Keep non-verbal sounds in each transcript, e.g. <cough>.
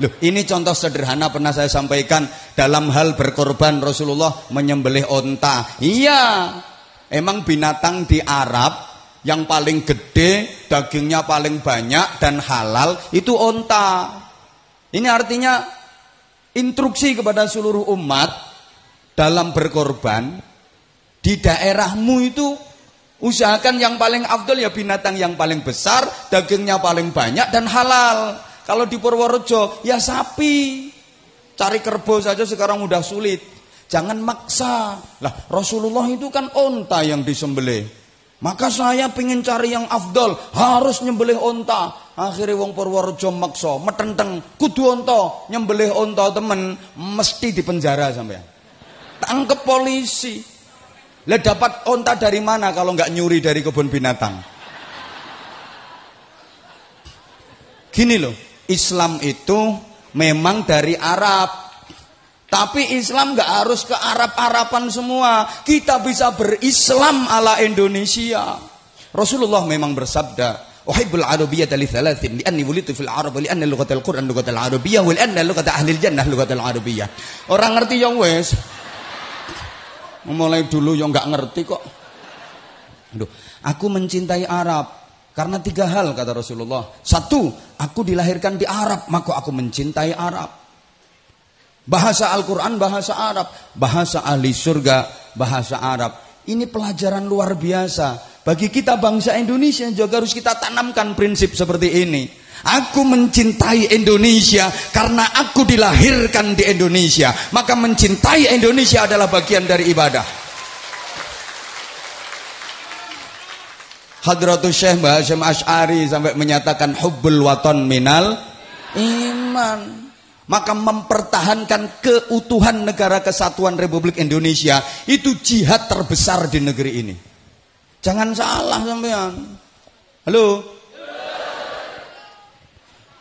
Loh, ini contoh sederhana pernah saya sampaikan dalam hal berkorban Rasulullah menyembelih onta. Iya, emang binatang di Arab yang paling gede, dagingnya paling banyak dan halal itu onta. Ini artinya instruksi kepada seluruh umat dalam berkorban di daerahmu itu usahakan yang paling afdol ya binatang yang paling besar, dagingnya paling banyak dan halal. Kalau di Purworejo ya sapi. Cari kerbau saja sekarang udah sulit. Jangan maksa. Lah Rasulullah itu kan onta yang disembelih. Maka saya pengen cari yang afdol, harus nyembelih onta. Akhirnya wong Purworejo maksa, metenteng, kudu onta, nyembelih onta temen, mesti di penjara sampai. Tangkep polisi. Lah dapat onta dari mana kalau nggak nyuri dari kebun binatang? Gini loh, Islam itu memang dari Arab. Tapi Islam nggak harus ke Arab-Araban semua. Kita bisa berislam ala Indonesia. Rasulullah memang bersabda, Arabiyyah li thalathin fil Arab wa li'anna lughatal Qur'an lughatal Arabiyyah wa li'anna lughata ahli jannah lughatal Arabiyyah. Orang ngerti yang wes. Mulai dulu yang nggak ngerti kok. Aduh, aku mencintai Arab karena tiga hal kata Rasulullah. Satu, aku dilahirkan di Arab, maka aku mencintai Arab. Bahasa Al-Quran bahasa Arab, bahasa ahli surga bahasa Arab. Ini pelajaran luar biasa. Bagi kita bangsa Indonesia juga harus kita tanamkan prinsip seperti ini. Aku mencintai Indonesia karena aku dilahirkan di Indonesia. Maka mencintai Indonesia adalah bagian dari ibadah. Hadratus Syekh Mbah Hashim Ash'ari sampai menyatakan hubbul waton minal iman maka mempertahankan keutuhan negara kesatuan Republik Indonesia itu jihad terbesar di negeri ini. Jangan salah sampean. Halo.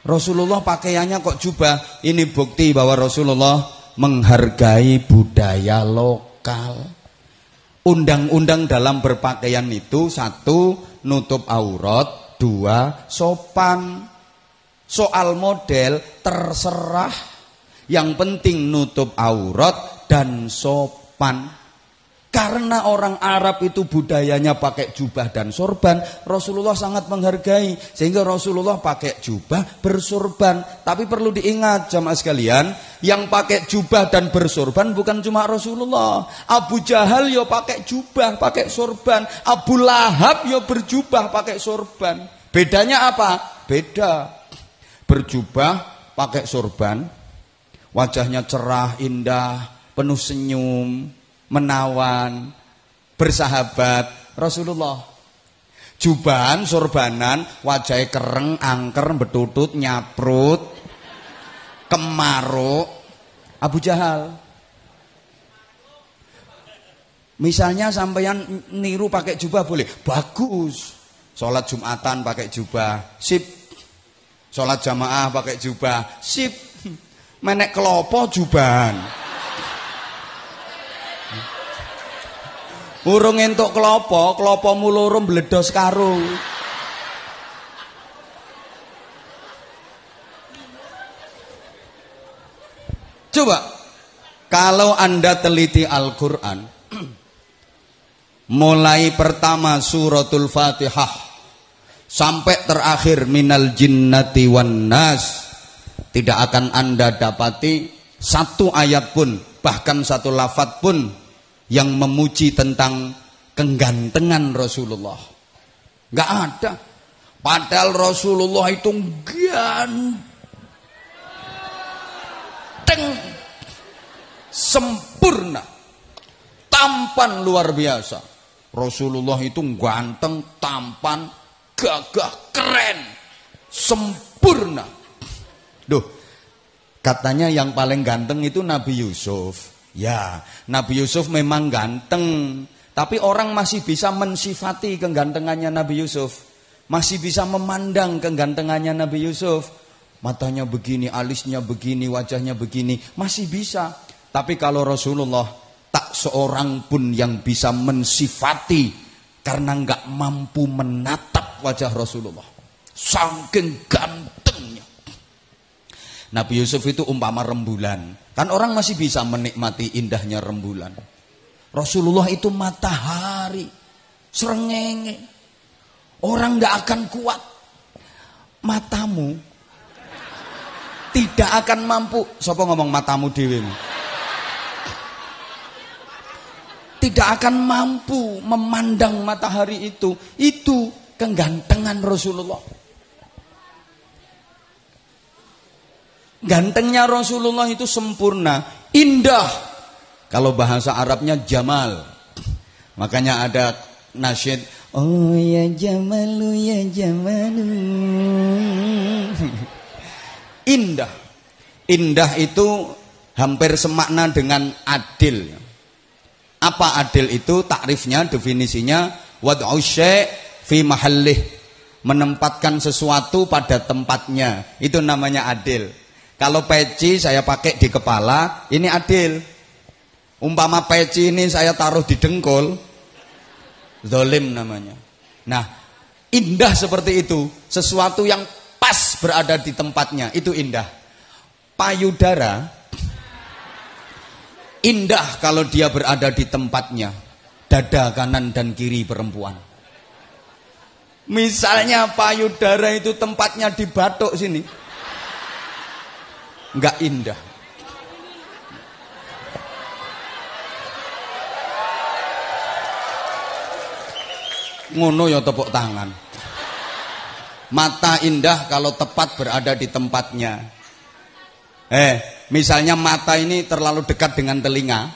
Rasulullah pakaiannya kok jubah. Ini bukti bahwa Rasulullah menghargai budaya lokal. Undang-undang dalam berpakaian itu satu nutup aurat, dua sopan. Soal model terserah. Yang penting nutup aurat dan sopan. Karena orang Arab itu budayanya pakai jubah dan sorban, Rasulullah sangat menghargai. Sehingga Rasulullah pakai jubah bersorban. Tapi perlu diingat jamaah sekalian, yang pakai jubah dan bersorban bukan cuma Rasulullah. Abu Jahal yo pakai jubah, pakai sorban. Abu Lahab yo berjubah, pakai sorban. Bedanya apa? Beda berjubah, pakai sorban, wajahnya cerah, indah, penuh senyum, menawan, bersahabat Rasulullah. Jubahan, sorbanan, wajahnya kereng, angker, betutut, nyaprut, kemaruk, Abu Jahal. Misalnya sampeyan niru pakai jubah boleh, bagus. Sholat Jumatan pakai jubah, sip. Sholat jamaah pakai jubah. Sip. Menek kelopo jubahan. Urung entuk kelopo, kelopo mulurum bledos karung. Coba kalau Anda teliti Al-Qur'an <clears throat> mulai pertama suratul Fatihah sampai terakhir minal jinnati wan nas tidak akan Anda dapati satu ayat pun bahkan satu lafat pun yang memuji tentang kegantengan Rasulullah. Gak ada. Padahal Rasulullah itu ganteng. Sempurna. Tampan luar biasa. Rasulullah itu ganteng, tampan, gagah, keren, sempurna. Duh, katanya yang paling ganteng itu Nabi Yusuf. Ya, Nabi Yusuf memang ganteng, tapi orang masih bisa mensifati kegantengannya Nabi Yusuf. Masih bisa memandang kegantengannya Nabi Yusuf. Matanya begini, alisnya begini, wajahnya begini, masih bisa. Tapi kalau Rasulullah tak seorang pun yang bisa mensifati karena nggak mampu menatap wajah Rasulullah. Saking gantengnya. Nabi Yusuf itu umpama rembulan. Kan orang masih bisa menikmati indahnya rembulan. Rasulullah itu matahari, serengenge. Orang nggak akan kuat. Matamu tidak akan mampu. Siapa ngomong matamu dewi? Tidak akan mampu memandang matahari itu. Itu kegantengan Rasulullah. Gantengnya Rasulullah itu sempurna, indah. Kalau bahasa Arabnya jamal. Makanya ada nasyid, oh ya jamalu ya jamalu. <laughs> indah. Indah itu hampir semakna dengan adil. Apa adil itu? Takrifnya, definisinya wad'u fi mahallih. Menempatkan sesuatu pada tempatnya. Itu namanya adil. Kalau peci saya pakai di kepala, ini adil. Umpama peci ini saya taruh di dengkul, zolim namanya. Nah, indah seperti itu. Sesuatu yang pas berada di tempatnya, itu indah. Payudara, indah kalau dia berada di tempatnya. Dada kanan dan kiri perempuan. Misalnya payudara itu tempatnya di batuk sini nggak indah. Ngono ya tepuk tangan. Mata indah kalau tepat berada di tempatnya. Eh, misalnya mata ini terlalu dekat dengan telinga,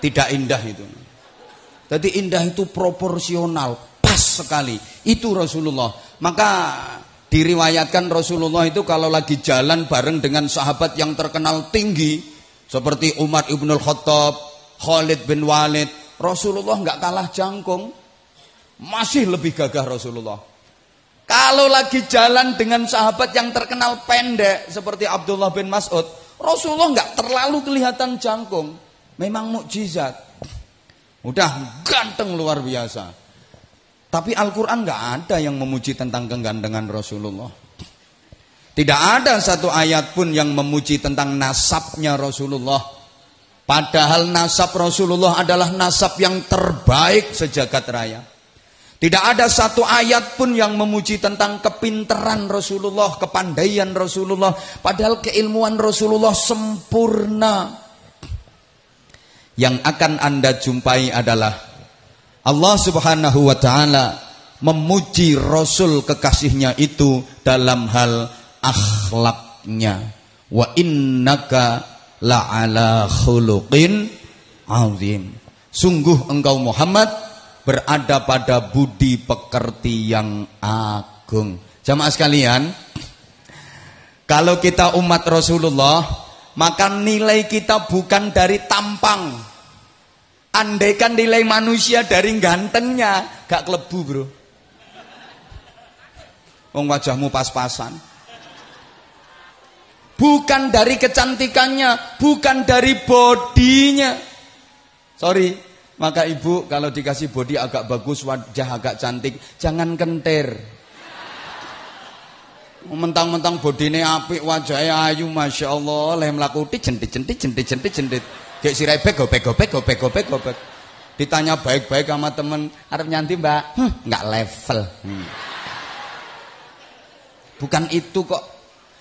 tidak indah itu. Jadi indah itu proporsional, pas sekali. Itu Rasulullah. Maka Diriwayatkan Rasulullah itu kalau lagi jalan bareng dengan sahabat yang terkenal tinggi seperti Umar ibnul Khattab, Khalid bin Walid, Rasulullah nggak kalah jangkung, masih lebih gagah Rasulullah. Kalau lagi jalan dengan sahabat yang terkenal pendek seperti Abdullah bin Mas'ud, Rasulullah nggak terlalu kelihatan jangkung, memang mukjizat. Udah ganteng luar biasa. Tapi Al-Quran nggak ada yang memuji tentang kegantengan Rasulullah. Tidak ada satu ayat pun yang memuji tentang nasabnya Rasulullah. Padahal nasab Rasulullah adalah nasab yang terbaik sejagat raya. Tidak ada satu ayat pun yang memuji tentang kepinteran Rasulullah, kepandaian Rasulullah. Padahal keilmuan Rasulullah sempurna. Yang akan Anda jumpai adalah Allah Subhanahu wa taala memuji rasul kekasihnya itu dalam hal akhlaknya. Wa innaka la'ala khuluqin azim. Sungguh engkau Muhammad berada pada budi pekerti yang agung. Jamaah sekalian, kalau kita umat Rasulullah, maka nilai kita bukan dari tampang, Andaikan nilai manusia dari gantengnya, gak kelebu bro. Wong wajahmu pas-pasan. Bukan dari kecantikannya, bukan dari bodinya. Sorry, maka ibu kalau dikasih body agak bagus, wajah agak cantik, jangan kentir. Mentang-mentang bodine apik, wajahnya ayu, masya Allah, leh melakuti jentit jentit jentit jentit jentit. Kayak sirai beg gopek gopek gopek gopek gopek. Ditanya baik-baik sama temen, harap nyanti mbak, hm, nggak level. Hmm. Bukan itu kok.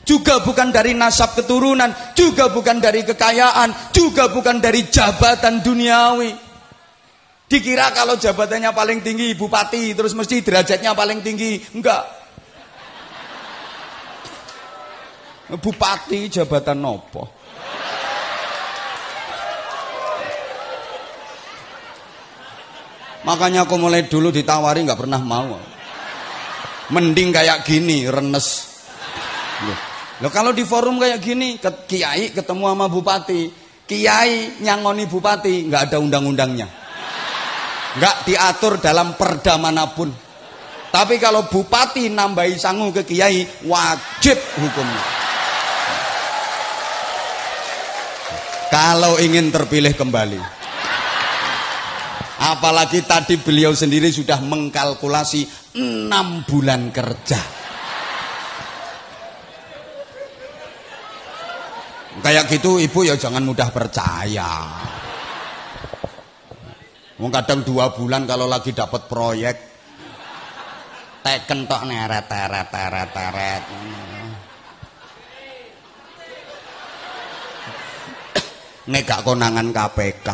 Juga bukan dari nasab keturunan, juga bukan dari kekayaan, juga bukan dari jabatan duniawi. Dikira kalau jabatannya paling tinggi bupati, terus mesti derajatnya paling tinggi. Enggak. Bupati jabatan nopo. Makanya aku mulai dulu ditawari nggak pernah mau. Mending kayak gini, renes. Loh, kalau di forum kayak gini, ke kiai ketemu sama bupati, kiai nyangoni bupati, nggak ada undang-undangnya. Nggak diatur dalam perda mana pun. Tapi kalau bupati nambahi sangu ke kiai, wajib hukumnya. Kalau ingin terpilih kembali. Apalagi tadi beliau sendiri sudah mengkalkulasi enam bulan kerja. Kayak gitu ibu ya jangan mudah percaya. Wong kadang dua bulan kalau lagi dapat proyek teken tok neret teret teret teret. Nek gak konangan KPK.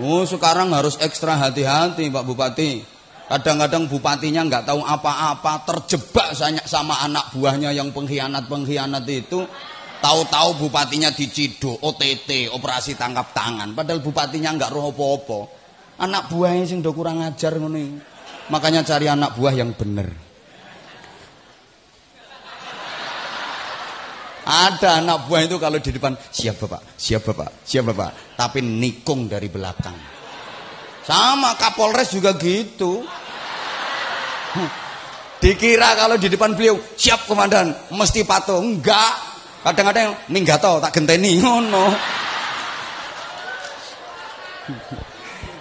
Oh, sekarang harus ekstra hati-hati Pak Bupati. Kadang-kadang bupatinya nggak tahu apa-apa, terjebak sama anak buahnya yang pengkhianat-pengkhianat itu. Tahu-tahu bupatinya diciduk, OTT, operasi tangkap tangan. Padahal bupatinya nggak roh apa-apa. Anak buahnya sing udah kurang ajar ngono Makanya cari anak buah yang bener. Ada anak buah itu kalau di depan siap bapak, siap bapak, siap bapak, tapi nikung dari belakang. Sama Kapolres juga gitu. Dikira kalau di depan beliau siap komandan, mesti patuh. Enggak. Kadang-kadang minggato tak genteni ngono.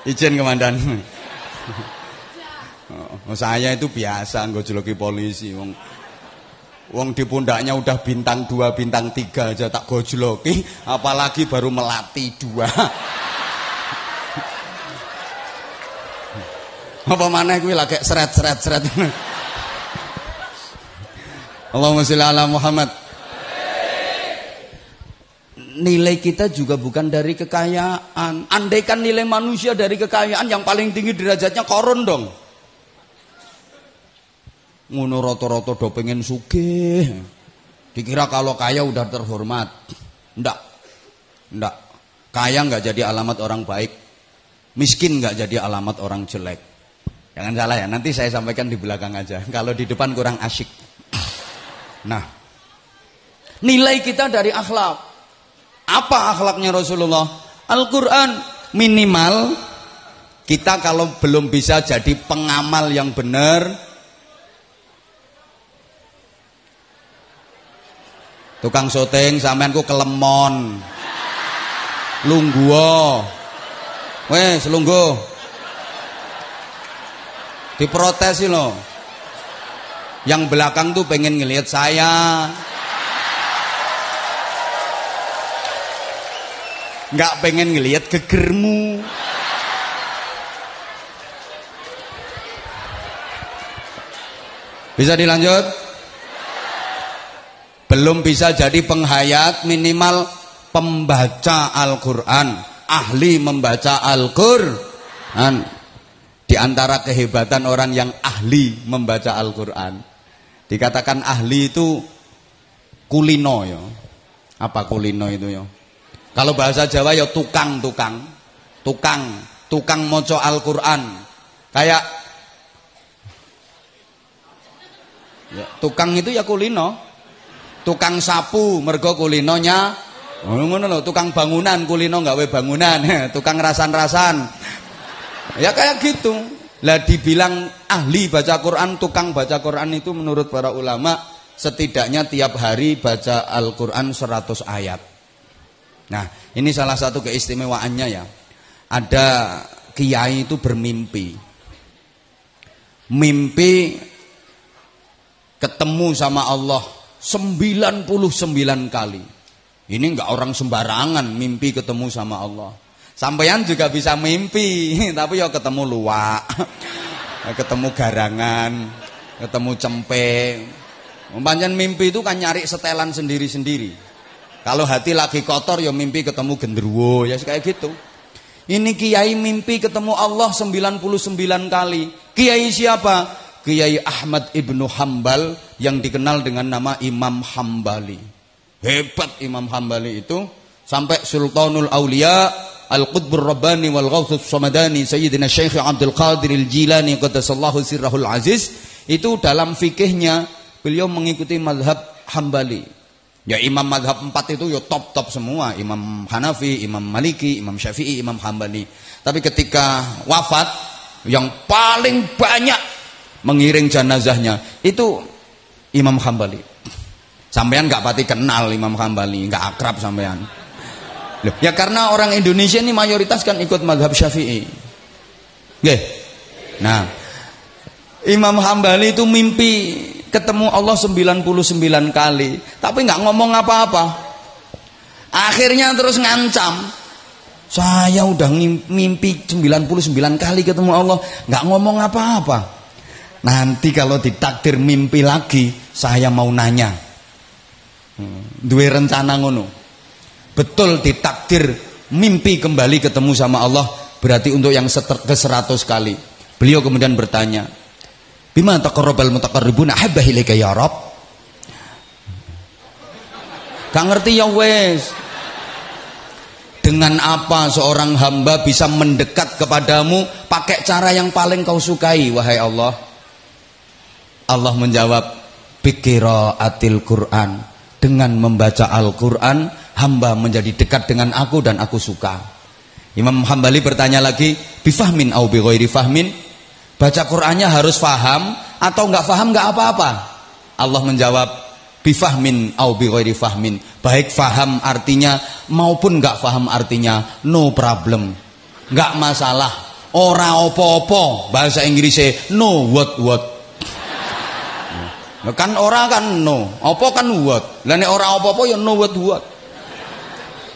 Izin komandan. Oh, saya itu biasa nggak polisi wong Wong di pundaknya udah bintang dua, bintang tiga aja tak gojloki, apalagi baru melatih dua. Apa mana gue lagi seret seret seret. Allahumma sholli ala Muhammad. Nilai kita juga bukan dari kekayaan. Andaikan nilai manusia dari kekayaan yang paling tinggi derajatnya koron dong. Ngono roto-roto do pengen sugih. Dikira kalau kaya udah terhormat. Ndak. Ndak. Kaya nggak jadi alamat orang baik. Miskin nggak jadi alamat orang jelek. Jangan salah ya, nanti saya sampaikan di belakang aja. Kalau di depan kurang asyik. Nah, nilai kita dari akhlak. Apa akhlaknya Rasulullah? Al-Quran minimal kita kalau belum bisa jadi pengamal yang benar, tukang syuting sampean ku kelemon, lungguo, wes lungguh, diprotes loh yang belakang tuh pengen ngelihat saya. Nggak pengen ngelihat gegermu. Bisa dilanjut belum bisa jadi penghayat minimal pembaca Al-Quran ahli membaca Al-Quran di antara kehebatan orang yang ahli membaca Al-Quran. Dikatakan ahli itu kulino ya. Apa kulino itu ya? Kalau bahasa Jawa ya tukang-tukang. Tukang, tukang moco Al-Quran. Kayak ya, tukang itu ya kulino. Tukang sapu mergo kulinonya Oh, ngono lho, tukang bangunan kulino gawe bangunan, <laughs> tukang rasan-rasan Ya kayak gitu. Lah dibilang ahli baca Quran, tukang baca Quran itu menurut para ulama setidaknya tiap hari baca Al-Quran 100 ayat. Nah, ini salah satu keistimewaannya ya. Ada kiai itu bermimpi. Mimpi ketemu sama Allah 99 kali. Ini enggak orang sembarangan mimpi ketemu sama Allah. Sampeyan juga bisa mimpi, <laughs> tapi ya ketemu luwak. <laughs> ketemu garangan, ketemu cempe. Umpamanya mimpi itu kan nyari setelan sendiri-sendiri. Kalau hati lagi kotor ya mimpi ketemu genderuwo, ya kayak gitu. Ini kiai mimpi ketemu Allah 99 kali. Kiai siapa? Kiai Ahmad Ibnu Hambal yang dikenal dengan nama Imam Hambali. Hebat Imam Hambali itu. Sampai Sultanul Aulia Al-Qutbur Rabbani wal Ghawthus Samadani Sayyidina Syekh Abdul Qadir Al-Jilani Qaddasallahu sirrahul aziz. Itu dalam fikihnya beliau mengikuti madhab Hambali. Ya imam madhab empat itu ya top-top semua. Imam Hanafi, Imam Maliki, Imam Syafi'i, Imam Hambali. Tapi ketika wafat yang paling banyak mengiring jenazahnya itu Imam Hambali sampean nggak pati kenal Imam Hambali nggak akrab sampean Loh, ya karena orang Indonesia ini mayoritas kan ikut madhab syafi'i. Oke. Nah, Imam Hambali itu mimpi ketemu Allah 99 kali, tapi nggak ngomong apa-apa. Akhirnya terus ngancam. Saya udah mimpi 99 kali ketemu Allah, nggak ngomong apa-apa. Nanti kalau ditakdir mimpi lagi, saya mau nanya. Hmm, dua rencana ngono. Betul ditakdir mimpi kembali ketemu sama Allah, berarti untuk yang ke 100 kali. Beliau kemudian bertanya, Bima taqarrabal mutaqarribuna habba ilaika ya Rabb. Gak ngerti ya wes. Dengan apa seorang hamba bisa mendekat kepadamu pakai cara yang paling kau sukai wahai Allah? Allah menjawab, "Bikira atil Quran." Dengan membaca Al-Qur'an, hamba menjadi dekat dengan aku dan aku suka. Imam Hambali bertanya lagi, "Bifahmin au bi fahmin?" Baca Qur'annya harus faham atau nggak faham nggak apa-apa. Allah menjawab bifahmin au bi fahmin. Baik faham artinya maupun nggak faham artinya no problem. Nggak masalah. Ora opo-opo bahasa Inggrisnya no what what. Nah, kan ora kan no, opo kan what. Lah nek ora opo-opo ya no what what.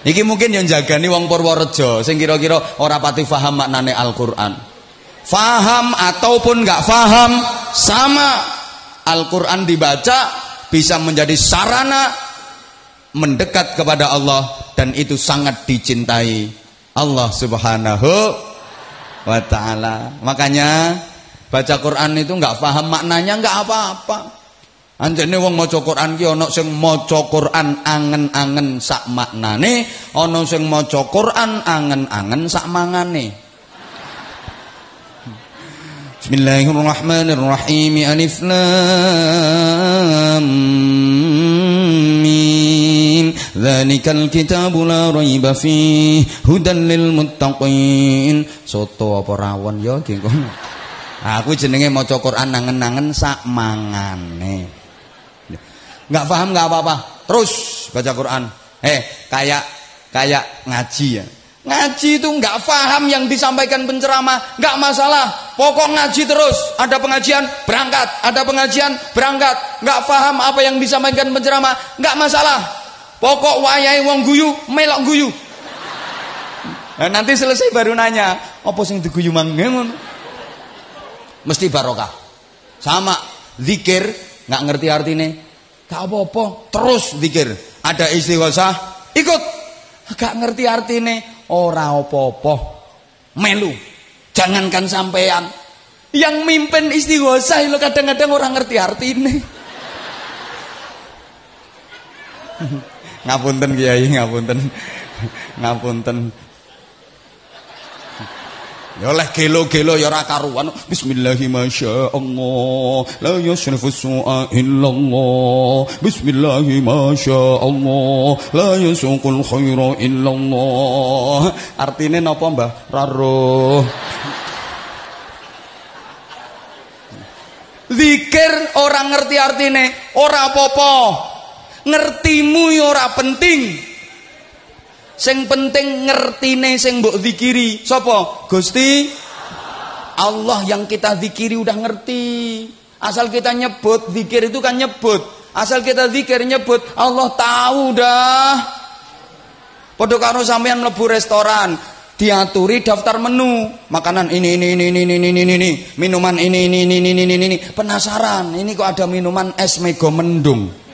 Iki mungkin yang jagani wong Purworejo sing kira-kira ora pati faham maknane Al-Qur'an. Faham ataupun nggak faham sama. Al-Quran dibaca bisa menjadi sarana mendekat kepada Allah dan itu sangat dicintai Allah subhanahu wa ta'ala. Makanya baca Quran itu nggak faham maknanya nggak apa-apa Anjene wong maca Quran ki ana sing maca Quran angen-angen sak maknane, ana sing maca Quran angen-angen sak mangane. Bismillahirrahmanirrahim. Alif lam mim. Dzalikal kitabu la raiba fihi hudan lil muttaqin. Soto apa rawon ya iki <laughs> Aku jenenge maca Quran nangen-nangen sak mangane. Enggak paham enggak apa-apa. Terus baca Quran. Eh, kayak kayak ngaji ya. Ngaji itu nggak paham yang disampaikan penceramah, nggak masalah. Pokok ngaji terus. Ada pengajian, berangkat. Ada pengajian, berangkat. Nggak paham apa yang disampaikan penceramah, nggak masalah. Pokok wayai wong guyu, melok guyu. Nah, nanti selesai baru nanya, apa sing diguyu mangen? Mesti barokah. Sama zikir, nggak ngerti artinya. Gak apa-apa, terus zikir. Ada istighosah, ikut. Gak ngerti artinya, ora opo-opo melu jangankan sampean. Yang mimpin istighosah lo kadang-kadang orang ngerti artinya <laughs> ngapunten kiai ngapunten. Ngapunten Ya oleh gelo-gelo ya ora karuan. Bismillahirrahmanirrahim. La yusrifu su'a illallah. Bismillahirrahmanirrahim. La yasuqul khaira illallah. Artine napa, Mbah? Raro. Zikir orang ngerti artine, ora apa-apa. Ngertimu ya ora penting. Sing penting ngertine sing mbok zikiri. Sapa? Gusti Allah yang kita zikiri udah ngerti. Asal kita nyebut, zikir itu kan nyebut. Asal kita zikir nyebut, Allah tahu dah. Padha karo sampean mlebu restoran, diaturi daftar menu makanan ini ini ini ini ini ini ini minuman ini ini ini ini ini ini penasaran ini kok ada minuman es mego mendung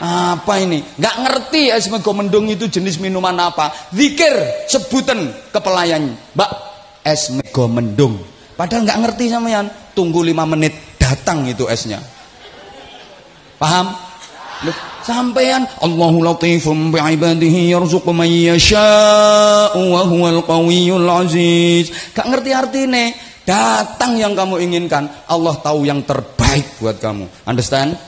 apa ini? Gak ngerti es mego mendung itu jenis minuman apa. Zikir sebutan ke pelayan. Mbak, es mego mendung. Padahal gak ngerti sampean. Tunggu lima menit datang itu esnya. Paham? Loh, sampean Allahu latifum bi'ibadihi yarzuqu man yasha'u wa huwal qawiyyul aziz. Gak ngerti artinya. Datang yang kamu inginkan. Allah tahu yang terbaik buat kamu. Understand?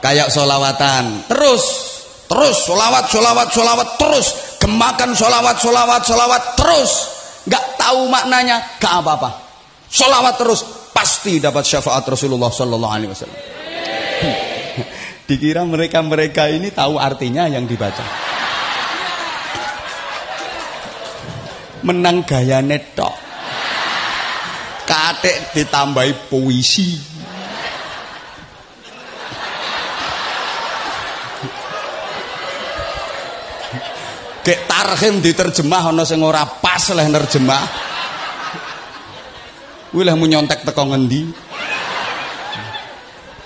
Kayak solawatan. Terus terus solawat solawat solawat terus. Gemakan solawat solawat solawat terus. Nggak tahu maknanya gak apa apa solawat terus pasti dapat syafaat Rasulullah Sallallahu Alaihi Wasallam. <laughs> Dikira mereka mereka ini tahu artinya yang dibaca. Menang gaya netok katik ditambahi puisi Kek tarhim diterjemah ana sing ora pas leh nerjemah. Kuwi leh nyontek teko ngendi?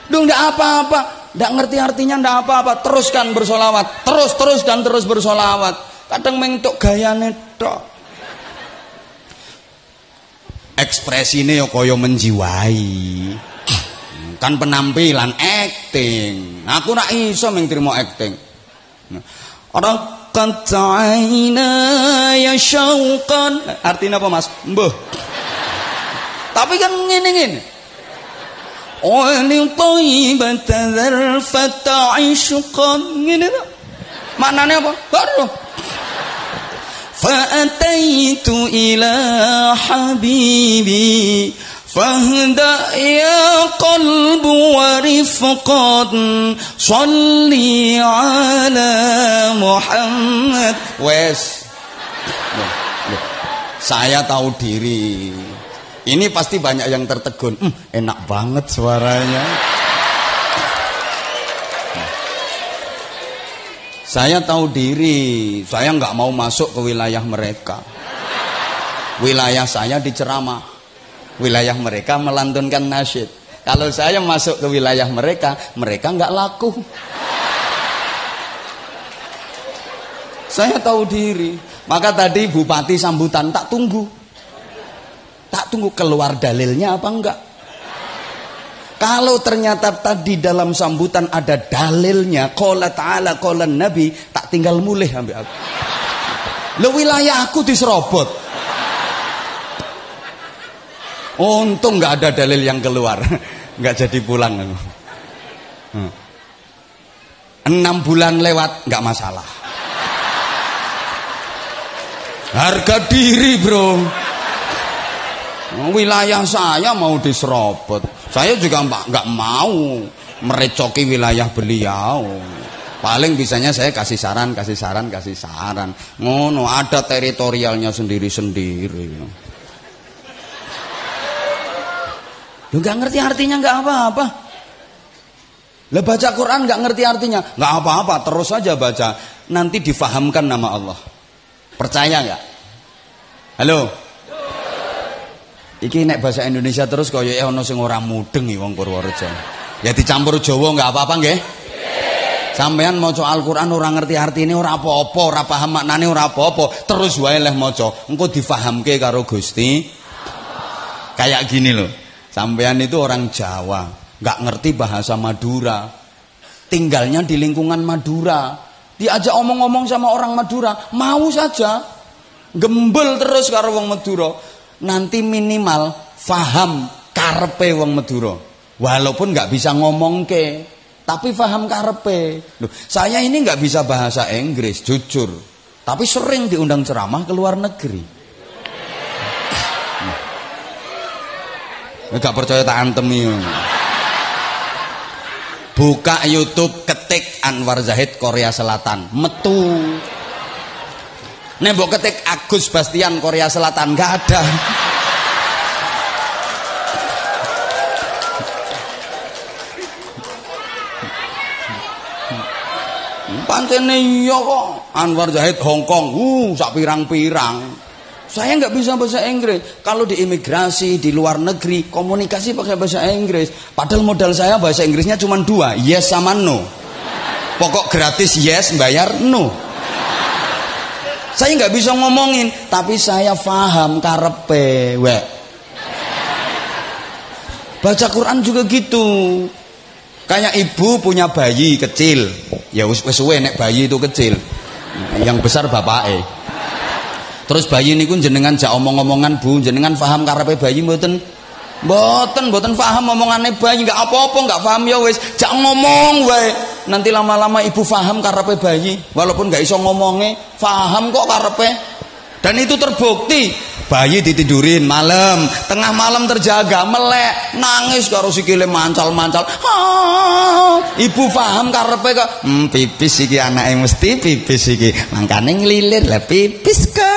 Duh ndak apa-apa, ndak ngerti artinya ndak apa-apa. Teruskan bersolawat, terus terus dan terus bersolawat. Kadang mentok gayane tok. Ekspresine ya kaya menjiwai. Kan penampilan acting. Aku rak iso ming acting. Orang Qat ya syauqan. Artinya apa Mas? Mbah. Tapi kan ngene-ngene. Wali tayyibat dzarfata ishqan. Ngene to. Maknane apa? Baru. Fa'ataitu ila habibi فاهدأ يا قلب ورفقا صلي على محمد wes saya tahu diri ini pasti banyak yang tertegun hmm, enak banget suaranya saya tahu diri saya nggak mau masuk ke wilayah mereka wilayah saya diceramah wilayah mereka melantunkan nasyid. Kalau saya masuk ke wilayah mereka, mereka nggak laku. Saya tahu diri. Maka tadi bupati sambutan tak tunggu. Tak tunggu keluar dalilnya apa enggak. Kalau ternyata tadi dalam sambutan ada dalilnya, qala ta'ala qala nabi, tak tinggal mulih ambil aku. Lo wilayah aku diserobot. Untung nggak ada dalil yang keluar, <laughs> nggak jadi pulang. Hmm. Enam bulan lewat nggak masalah. Harga diri bro. Wilayah saya mau diserobot. Saya juga nggak mau merecoki wilayah beliau. Paling bisanya saya kasih saran, kasih saran, kasih saran. Ngono, ada teritorialnya sendiri-sendiri. Lu nggak ngerti artinya nggak apa-apa. Lah baca Quran nggak ngerti artinya, nggak apa-apa, terus saja baca. Nanti difahamkan nama Allah. Percaya nggak? Halo. Iki nek bahasa Indonesia terus kaya ono sing ora mudeng iki wong Purworejo. Ya dicampur Jawa nggak apa-apa nggih? Sampean maca Al-Qur'an ora ngerti artine ora apa-apa, ora paham maknane ora apa-apa, terus wae leh maca. Engko difahamke karo Gusti. Kayak gini loh. Sampean itu orang Jawa, nggak ngerti bahasa Madura. Tinggalnya di lingkungan Madura. Diajak omong-omong sama orang Madura, mau saja. Gembel terus karo wong Madura. Nanti minimal faham karpe wong Madura. Walaupun nggak bisa ngomong ke, tapi faham karpe. Loh, saya ini nggak bisa bahasa Inggris, jujur. Tapi sering diundang ceramah ke luar negeri. Gak percaya tak antemi. Buka YouTube ketik Anwar Zahid Korea Selatan, metu. Nembok ketik Agus Bastian Korea Selatan, gak ada. Pancene iya kok Anwar Zahid Hong Kong, uh sak pirang-pirang. Saya nggak bisa bahasa Inggris. Kalau di imigrasi di luar negeri komunikasi pakai bahasa Inggris. Padahal modal saya bahasa Inggrisnya cuma dua, yes sama no. Pokok gratis yes, bayar no. Saya nggak bisa ngomongin, tapi saya paham karepe we. Baca Quran juga gitu. Kayak ibu punya bayi kecil, ya wes nek bayi itu kecil. Yang besar bapak eh. Terus bayi niku jenengan jak omong-omongan Bu, jenengan paham karepe bayi mboten? Mboten, mboten paham omongane bayi, enggak apa-apa, enggak paham ya wis, jak ngomong wae. Nanti lama-lama ibu paham karepe bayi, walaupun enggak iso ngomonge, paham kok karepe. Dan itu terbukti. Bayi ditidurin malam, tengah malam terjaga, melek, nangis karo sikile mancal-mancal. Ibu paham karepe kok, hmm, pipis iki anake mesti pipis iki. Mangkane ngelilir lah pipis kok.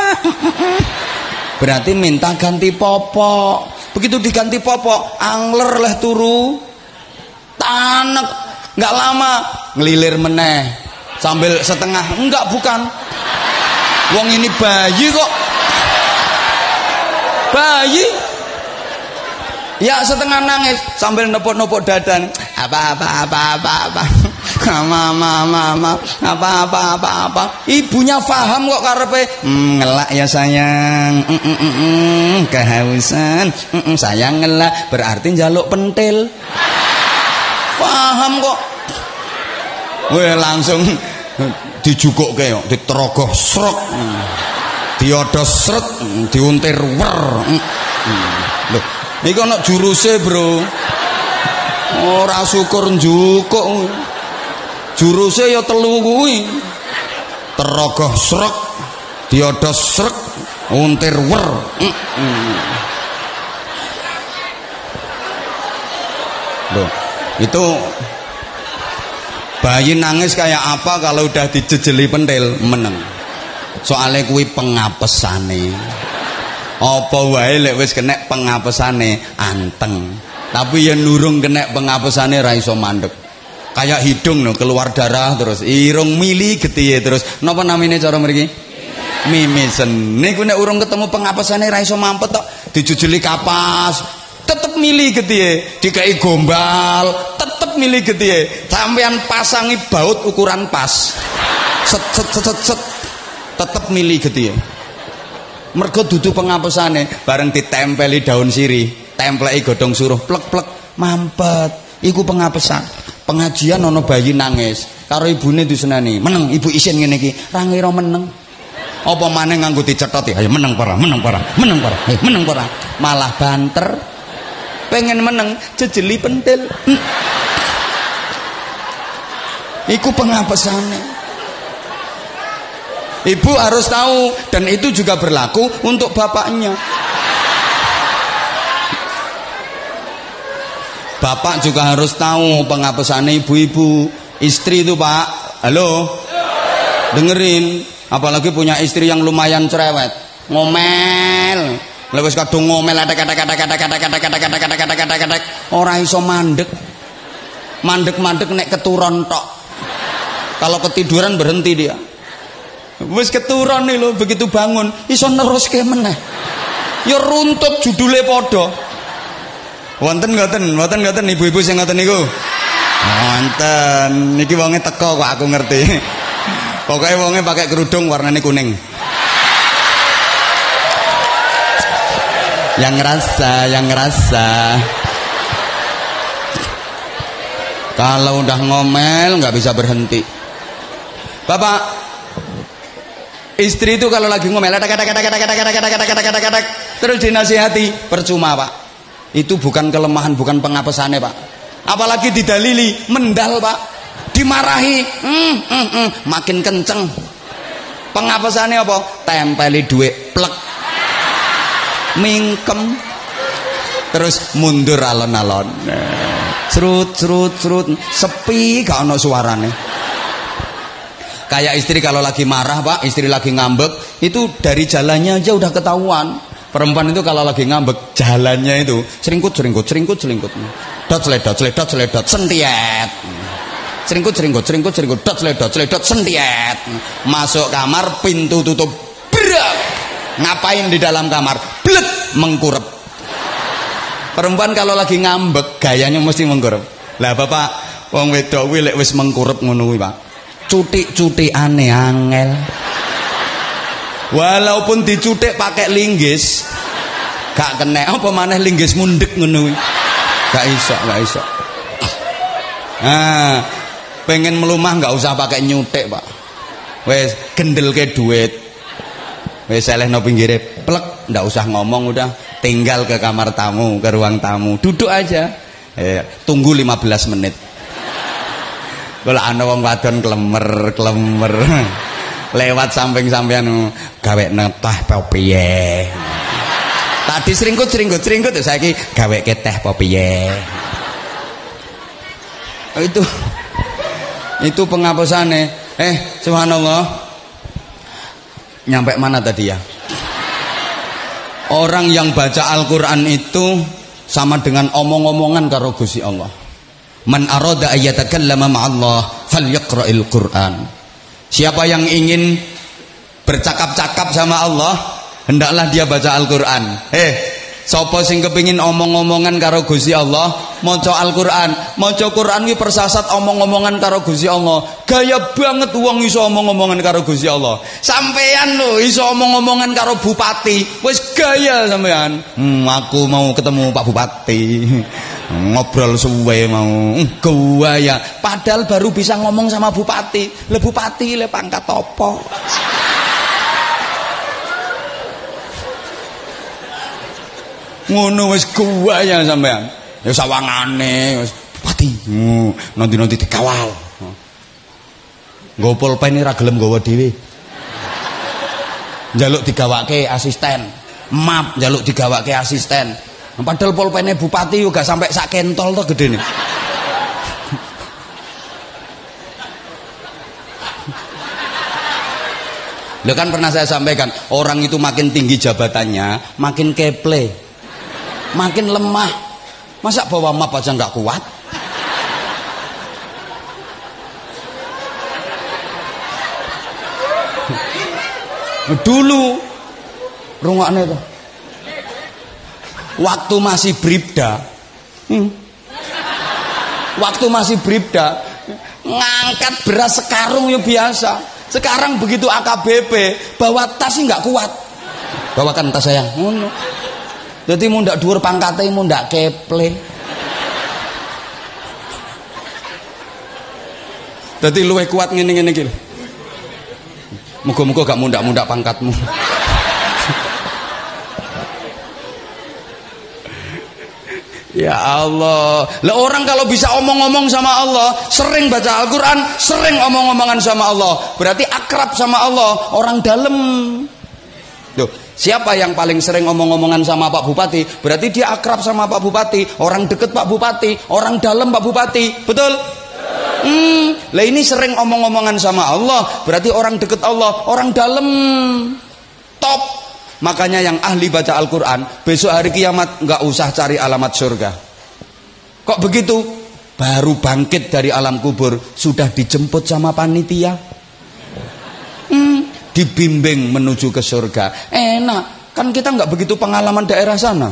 Berarti minta ganti popok. begitu diganti popok angler leh turu. Tanek. Nggak lama ngelilir meneh. Sambil setengah. Enggak bukan. Wong ini bayi kok. Bayi. Ya setengah nangis. Sambil nepok-nepok dadan apa apa apa apa apa mama mama mama apa apa apa apa. Ibunya paham kok karepe. Mm, ngelak ya sayang. Mm, mm, mm, kehausan. Mm, mm, sayang ngelak. Berarti jaluk pentil. Paham kok. Weh langsung dijukuk kayak diterogoh srok diodos sret diuntir wer. Lho Iki ana juruse, Bro. Ora syukur njukuk. Juruse ya telu kuwi. Terogoh srek, diodos srek, untir wer. Loh, itu bayi nangis kayak apa kalau udah dijejeli pentil? Meneng. Soalnya kuwi pengapesane. Apa wae lek wis kena pengapesane? Anteng. Tapi yang nurung kena pengapesane ra iso mandek kayak hidung no keluar darah terus irung mili getihe terus napa namine cara mriki? Mimisen niku nek urung ketemu pengapesane ra iso mampet tok dijujuli kapas tetep mili getihe dikai gombal tetep mili getihe sampean pasangi baut ukuran pas. Set set set set, set. tetep mili getihe mergo dudu pengapusane bareng ditempeli daun sirih templeki godhong suruh plek-plek mampet. Iku pengapesan pengajian ana bayi nangis. Karo ibune disenani meneng ibu isin ngene iki. Ra ngira meneng. Apa maneh nganggo dicethot ayo meneng para meneng para meneng para hey, meneng para. Malah banter. Pengen meneng jejeli pentil. Hm. <laughs> iku pengapesane Ibu harus tahu dan itu juga berlaku untuk bapaknya. Bapak juga harus tahu pengapesan ibu-ibu. Istri itu pak, halo, dengerin. Apalagi punya istri yang lumayan cerewet, ngomel. Lewis kadung ngomel ada kata kata kata kata kata kata kata kata kata kata kata orang iso mandek, mandek mandek nek keturun tok. Kalau ketiduran berhenti dia wis keturun nih lo begitu bangun iso neruske meneh ya runtut judule padha wonten ngoten wonten ngoten ibu-ibu sing ngoten niku wonten niki wonge teko kok aku ngerti pokoknya wonge pakai kerudung warnanya kuning yang ngerasa yang ngerasa kalau udah ngomel nggak bisa berhenti Bapak Istri itu kalau lagi ngomel terus dinasihati percuma pak. Itu bukan kelemahan, bukan pengapesannya pak. Apalagi didalili mendal pak, dimarahi, mm, mm, mm, makin kenceng. Pengapesannya apa? Tempeli duit plek, mingkem, terus mundur alon-alon. Serut, serut, serut, sepi gak ono suarane kayak istri kalau lagi marah pak istri lagi ngambek itu dari jalannya aja udah ketahuan perempuan itu kalau lagi ngambek jalannya itu seringkut seringkut seringkut seringkut. Dot seledot seledot seledot sentiet. Seringkut seringkut seringkut seringkut. Dot seledot seledot sentiet. Masuk kamar pintu tutup berak ngapain di dalam kamar? Blek mengkurep. Perempuan kalau lagi ngambek gayanya mesti mengkurep. Lah bapak wong wedok lek wis mengkurep ngono pak. Cutik-cutik aneh angel walaupun dicutik pakai linggis gak kena. Apa maneh linggis mundek ngono gak iso gak iso. Nah pengen melumah gak usah pakai nyutik pak. Wes gendel ke duit. Wes seleh no pinggirnya plek ndak usah ngomong udah. Tinggal ke kamar tamu ke ruang tamu. Duduk aja. Eh, tunggu 15 menit. Kalau ana wong wadon klemer klemer lewat samping sampean gawe netah apa piye? Tadi seringkut seringkut seringkut saiki gawe ke teh oh, itu itu penghapusannya eh subhanallah. Nyampe mana tadi ya? Orang yang baca Al-Qur'an itu sama dengan omong-omongan karo Gusti Allah. Man arada ayyatakallama ma'allah falyaqra'il Qur'an. Siapa yang ingin bercakap-cakap sama Allah, hendaklah dia baca Al-Qur'an. Eh, Sopo sing kepingin omong-omongan karo Gusti Allah, maca Al-Qur'an. Maca Qur'an kuwi persasat omong-omongan karo Gusti Allah. Gaya banget wong iso omong-omongan karo Gusti Allah. Sampean lho iso omong-omongan karo bupati. Wis gaya sampean. Hmm, aku mau ketemu Pak Bupati. <laughs> Ngobrol suwe mau. Hmm, gaya. Padahal baru bisa ngomong sama bupati. Le bupati le pangkat apa? Ngono wis ya sampean. Ya sawangane wis pati hmm, nanti-nanti dikawal. Nggo pulpen ra gelem nggawa dhewe. Njaluk digawake asisten. Map njaluk digawake asisten. Padahal pulpene bupati juga sampai sak kentol to gedene Lo kan pernah saya sampaikan, orang itu makin tinggi jabatannya, makin keple makin lemah. Masa bawa map aja nggak kuat? Dulu rungokne itu waktu masih bribda. Hmm, waktu masih bribda ngangkat beras sekarung ya biasa. Sekarang begitu AKBP bawa tas nggak kuat. Bawakan tas saya mau ndak dhuwur pangkate mau ndak keple. Jadi luwe kuat ngene-ngene iki. Muga-muga gak mundak-mundak pangkatmu. Ya Allah. Lah orang kalau bisa omong-omong sama Allah, sering baca Al-Qur'an, sering omong-omongan sama Allah, berarti akrab sama Allah, orang dalam. Tuh, Siapa yang paling sering omong-omongan sama Pak Bupati? Berarti dia akrab sama Pak Bupati, orang deket Pak Bupati, orang dalam Pak Bupati. Betul? Hmm, lah ini sering omong-omongan sama Allah, berarti orang deket Allah, orang dalam. Top. Makanya yang ahli baca Al-Qur'an, besok hari kiamat nggak usah cari alamat surga. Kok begitu? Baru bangkit dari alam kubur sudah dijemput sama panitia. Dibimbing menuju ke surga. Enak. Kan kita nggak begitu pengalaman daerah sana.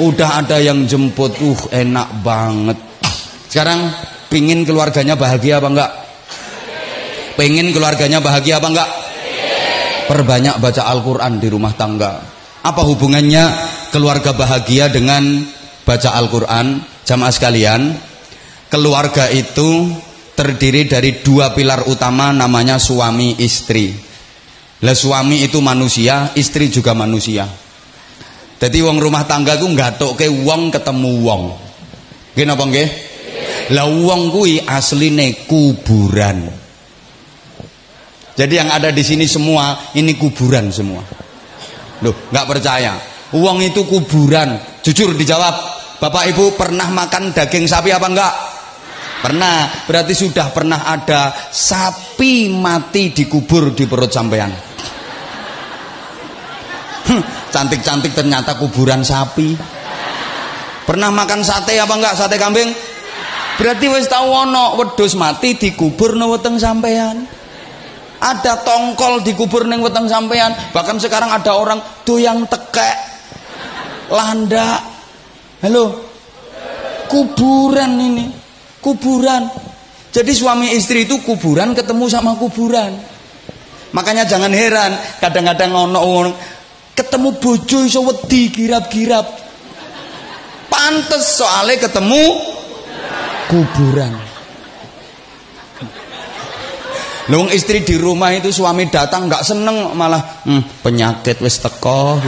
Udah ada yang jemput. Uh enak banget. Sekarang pingin keluarganya bahagia apa enggak? Pengen keluarganya bahagia apa enggak? Perbanyak baca Al-Quran di rumah tangga. Apa hubungannya keluarga bahagia dengan baca Al-Quran? Jamaah sekalian keluarga itu terdiri dari dua pilar utama namanya suami istri. Lah suami itu manusia, istri juga manusia. Jadi wong rumah tangga ku ngatokke wong ketemu wong. Nggih napa nggih? Lah wong kuwi asline kuburan. Jadi yang ada di sini semua ini kuburan semua. Loh, nggak percaya. Uang itu kuburan. Jujur dijawab. Bapak Ibu pernah makan daging sapi apa enggak? Pernah, berarti sudah pernah ada sapi mati dikubur di perut sampean. Cantik-cantik ternyata kuburan sapi. Pernah makan sate apa enggak? Sate kambing? Berarti wis tau ono wedhus mati dikubur nang weteng sampean. Ada tongkol dikubur nang weteng sampean. Bahkan sekarang ada orang doyang tekek. Landa. Halo. Kuburan ini kuburan. Jadi suami istri itu kuburan ketemu sama kuburan. Makanya jangan heran kadang-kadang ono orang ketemu bojo iso wedi girap-girap. Pantes soalnya ketemu kuburan. Lung istri di rumah itu suami datang nggak seneng malah hmm, penyakit wis teko.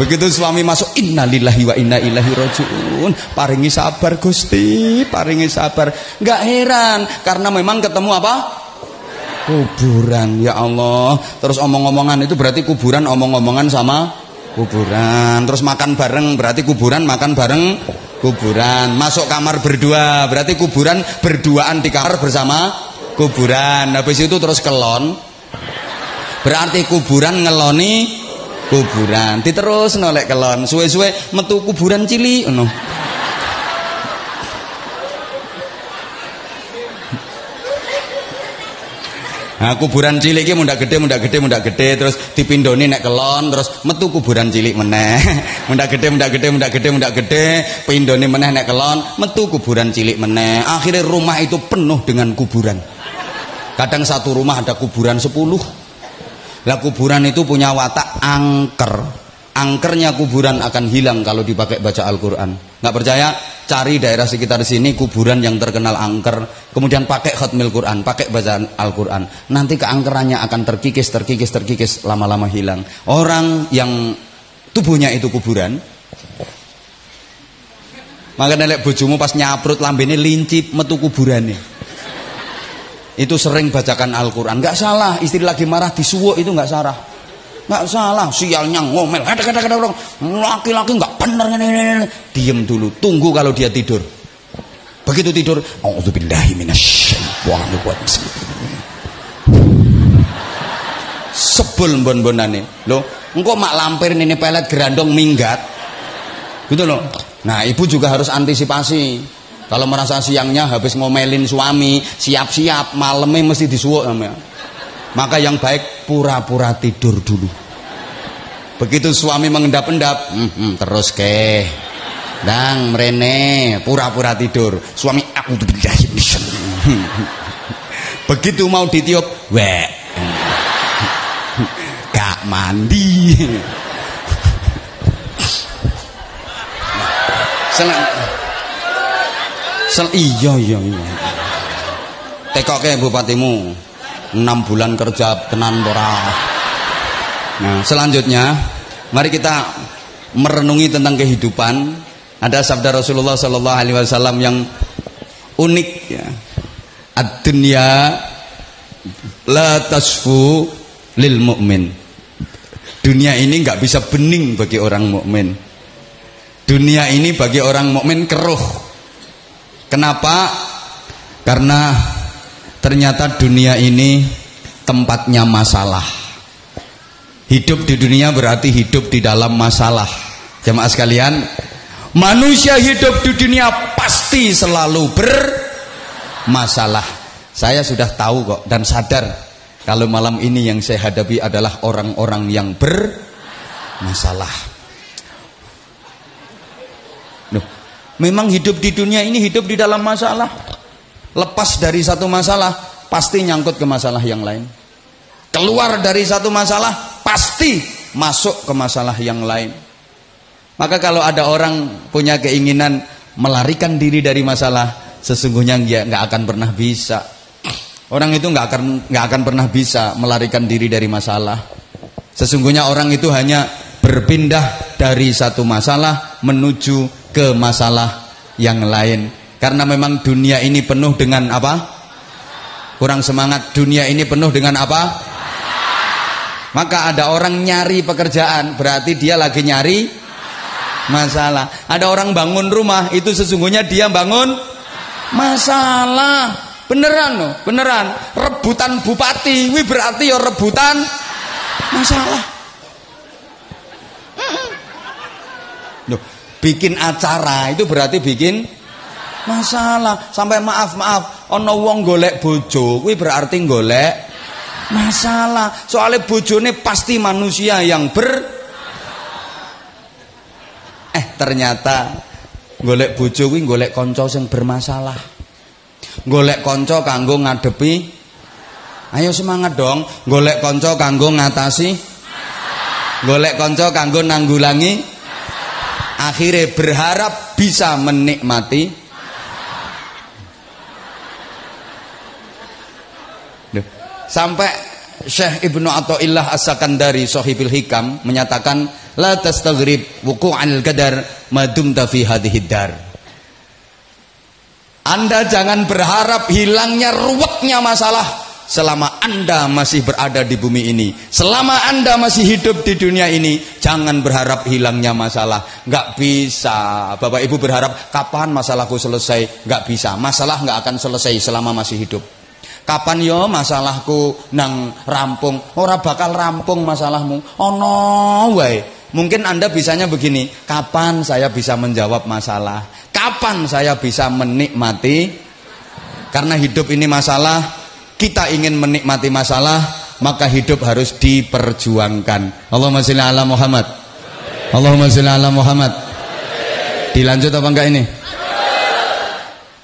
Begitu suami masuk innalillahi wa inna ilaihi rajiun. Paringi sabar Gusti, paringi sabar. Enggak heran karena memang ketemu apa? Kuburan ya Allah. Terus omong-omongan itu berarti kuburan omong-omongan sama kuburan. Terus makan bareng berarti kuburan makan bareng kuburan. Masuk kamar berdua berarti kuburan berduaan di kamar bersama kuburan. Habis itu terus kelon Berarti kuburan ngeloni kuburan. Diterus nolek kelon. Suwe-suwe metu kuburan cilik ngono. Nah, kuburan cilik iki mundak gede, mundak gede, mundak gede terus dipindoni nek kelon terus metu kuburan cilik meneh. <laughs> mundak gede, mundak gede, mundak gede, mundak gede, pindoni meneh nek kelon, metu kuburan cilik meneh. Akhirnya rumah itu penuh dengan kuburan. Kadang satu rumah ada kuburan sepuluh. Lah kuburan itu punya watak angker. Angkernya kuburan akan hilang kalau dipakai baca Al-Quran. Nggak percaya? Cari daerah sekitar sini kuburan yang terkenal angker. Kemudian pakai khutmil Quran pakai bacaan Al-Quran. Nanti keangkerannya akan terkikis terkikis terkikis lama-lama hilang. Orang yang tubuhnya itu kuburan maka nelek bojomu pas nyaprut lambene lincip metu kuburannya itu sering bacakan Al-Quran. Nggak salah istri lagi marah disuwuk itu nggak salah. Nggak salah sialnya ngomel laki-laki nggak benar ini diem dulu tunggu kalau dia tidur. Begitu tidur auzubillahi minasyaitonir sebel bon-bonane lo engkau mak lampir ini pelet gerandong minggat. Gitu loh nah ibu juga harus antisipasi kalau merasa siangnya habis ngomelin suami siap-siap malamnya mesti disuwuk namanya maka yang baik pura-pura tidur dulu. Begitu suami mengendap-endap hmm, terus ke dang merene pura-pura tidur. Suami aku tuh <laughs> begitu mau ditiup wek. <laughs> Gak mandi. <laughs> Selang sel iya iya iya. Tekoke bupatimu enam bulan kerja tenan ora? Nah selanjutnya mari kita merenungi tentang kehidupan. Ada sabda Rasulullah Sallallahu Alaihi Wasallam yang unik ya. Ad-dunya la tasfu lil mu'min. Dunia ini nggak bisa bening bagi orang mukmin. Dunia ini bagi orang mukmin keruh kenapa? Karena ternyata dunia ini tempatnya masalah. Hidup di dunia berarti hidup di dalam masalah. Jemaah sekalian manusia hidup di dunia pasti selalu bermasalah. Saya sudah tahu kok dan sadar kalau malam ini yang saya hadapi adalah orang-orang yang bermasalah memang hidup di dunia ini hidup di dalam masalah Lepas dari satu masalah, pasti nyangkut ke masalah yang lain. Keluar dari satu masalah, pasti masuk ke masalah yang lain. Maka kalau ada orang punya keinginan melarikan diri dari masalah, sesungguhnya dia nggak akan pernah bisa. Orang itu nggak akan nggak akan pernah bisa melarikan diri dari masalah. Sesungguhnya orang itu hanya berpindah dari satu masalah menuju ke masalah yang lain. Karena memang dunia ini penuh dengan apa? Kurang semangat. Dunia ini penuh dengan apa? Maka ada orang nyari pekerjaan, berarti dia lagi nyari masalah. Ada orang bangun rumah, itu sesungguhnya dia bangun masalah. Beneran loh, beneran. Rebutan bupati, wih berarti ya rebutan masalah. Loh, bikin acara itu berarti bikin masalah. Sampai maaf maaf ono wong golek bojo kuwi berarti golek masalah. Soalnya bojone pasti manusia yang ber eh ternyata golek bojo kuwi golek kanca sing bermasalah. Golek kanca kanggo ngadepi ayo semangat dong. Golek kanca kanggo ngatasi golek kanca kanggo nanggulangi akhirnya berharap bisa menikmati. Sampai Syekh Ibnu Athaillah As-Sakandari Sahibul Hikam menyatakan la tastaghrib wuqu'al qadar madumta fi hadhihi dar. Anda jangan berharap hilangnya ruwetnya masalah selama Anda masih berada di bumi ini. Selama Anda masih hidup di dunia ini, jangan berharap hilangnya masalah. Gak bisa. Bapak Ibu berharap kapan masalahku selesai? Gak bisa. Masalah gak akan selesai selama masih hidup. Kapan yo masalahku nang rampung? Ora bakal rampung masalahmu. Ono wae. Mungkin Anda bisanya begini, kapan saya bisa menjawab masalah? Kapan saya bisa menikmati? Karena hidup ini masalah, kita ingin menikmati masalah, maka hidup harus diperjuangkan. Allahumma sholli ala Muhammad. Allahumma sholli ala Muhammad. Dilanjut apa enggak ini?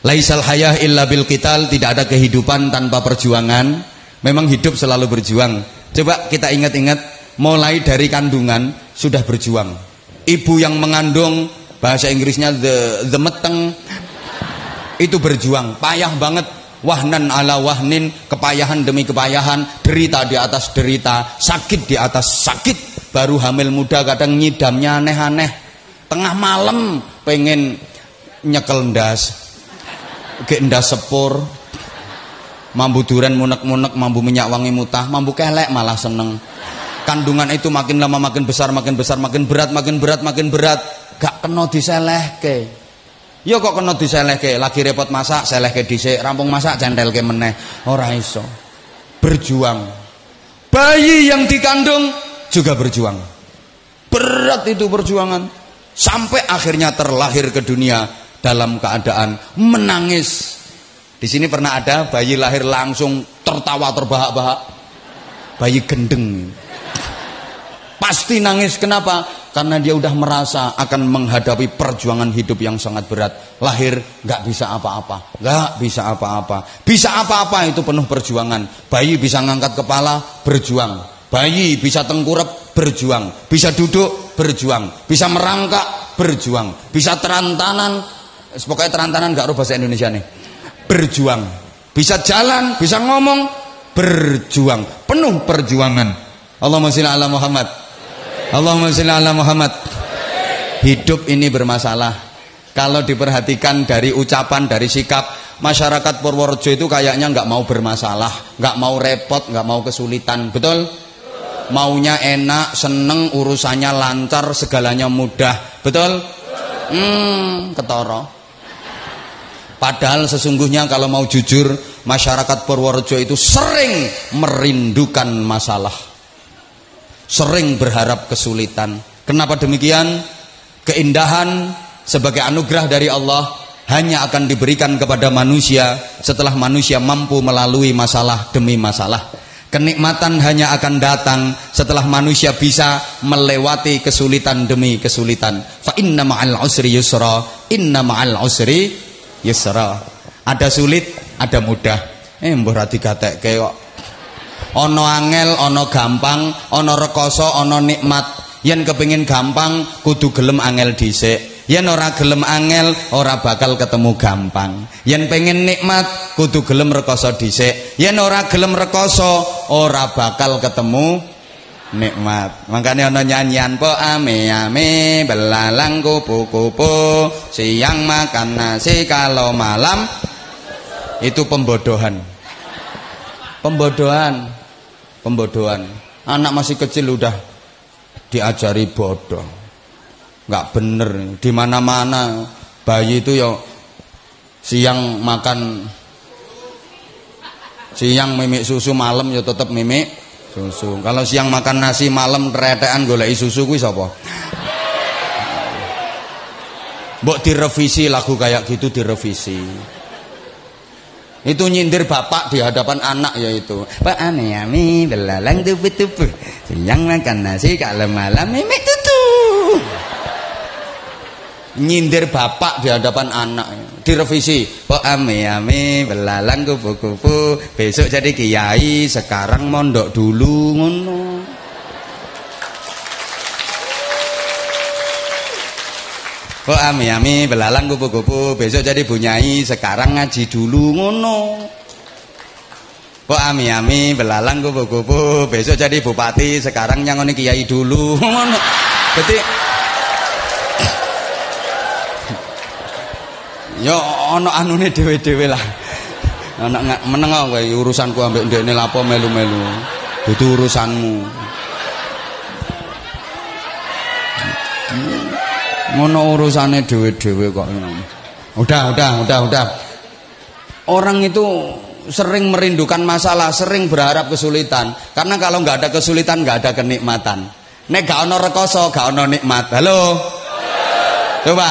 Laisal hayah illa bil qital, tidak ada kehidupan tanpa perjuangan. Memang hidup selalu berjuang. Coba kita ingat-ingat mulai dari kandungan sudah berjuang. Ibu yang mengandung bahasa Inggrisnya the the meteng itu berjuang, payah banget. Wahnan ala wahnin, kepayahan demi kepayahan, derita di atas derita, sakit di atas sakit. Baru hamil muda kadang nyidamnya aneh-aneh. Tengah malam pengen nyekel ndas, Gek ndas sepur. Mambu duren munek-munek, mambu minyak wangi mutah, mambu kelek malah seneng. Kandungan itu makin lama makin besar, makin besar, makin berat, makin berat, makin berat. Gak kena diselehke. Ya kok kena diselehke, lagi repot masak, selehke dhisik, rampung masak centelke meneh. Ora iso. Berjuang. Bayi yang dikandung juga berjuang. Berat itu perjuangan. Sampai akhirnya terlahir ke dunia dalam keadaan menangis. Di sini pernah ada bayi lahir langsung tertawa terbahak-bahak. Bayi gendeng. Pasti nangis kenapa? Karena dia udah merasa akan menghadapi perjuangan hidup yang sangat berat. Lahir nggak bisa apa-apa, nggak bisa apa-apa. Bisa apa-apa itu penuh perjuangan. Bayi bisa ngangkat kepala, berjuang. Bayi bisa tengkurap, berjuang. Bisa duduk, berjuang. Bisa merangkak, berjuang. Bisa terantanan, pokoknya terantanan gak bahasa Indonesia nih berjuang bisa jalan bisa ngomong berjuang penuh perjuangan Allahumma sholli ala Muhammad Allahumma sholli ala Muhammad. Hidup ini bermasalah. Kalau diperhatikan dari ucapan dari sikap masyarakat Purworejo itu kayaknya nggak mau bermasalah nggak mau repot nggak mau kesulitan. Betul? Maunya enak seneng urusannya lancar segalanya mudah. Betul? Hmm ketoro. Padahal sesungguhnya kalau mau jujur masyarakat Purworejo itu sering merindukan masalah. Sering berharap kesulitan. Kenapa demikian? Keindahan sebagai anugerah dari Allah hanya akan diberikan kepada manusia setelah manusia mampu melalui masalah demi masalah. Kenikmatan hanya akan datang setelah manusia bisa melewati kesulitan demi kesulitan. Fa inna ma'al usri yusra, inna ma'al usri yusra. Ada sulit, ada mudah. Eh mbah ra digatekke kok. Ana angel, ana gampang, ana rekoso, ana nikmat. Yen kepengin gampang kudu gelem angel dhisik. Yen ora gelem angel ora bakal ketemu gampang. Yen pengen nikmat kudu gelem rekoso dhisik. Yen ora gelem rekoso ora bakal ketemu nikmat makanya ono nyanyian po ame ame belalang kupu kupu siang makan nasi kalau malam itu pembodohan pembodohan pembodohan anak masih kecil udah diajari bodoh nggak bener di mana mana bayi itu yo siang makan siang mimik susu malam yo tetap mimik Susu. Kalau siang makan nasi, malam teretekan golek susu kuwi sapa? Mbok direvisi lagu kayak gitu direvisi. Itu nyindir bapak di hadapan anak yaitu. Pak ane ami belalang tubuh-tubuh. Siang makan nasi kalau malam mimik tutu. Nyindir bapak di hadapan anak direvisi kok ame-ame belalang kupu-kupu besok jadi kiai sekarang mondok dulu ngono kok ame-ame belalang kupu-kupu besok jadi bunyai sekarang ngaji dulu ngono. Kok ami-ami belalang kupu-kupu besok jadi bupati sekarang nyangoni kiai dulu <laughs> ngono. Jadi <coughs> ya ana anune dhewe-dhewe lah. Ana meneng kowe urusanku ambek ndekne lapo melu-melu. Itu urusanmu ngono urusane dhewe-dhewe kok udah udah udah udah orang itu sering merindukan masalah, sering berharap kesulitan. Karena kalau nggak ada kesulitan, nggak ada kenikmatan. Nek gak ono rekoso, gak ono nikmat. Halo. Coba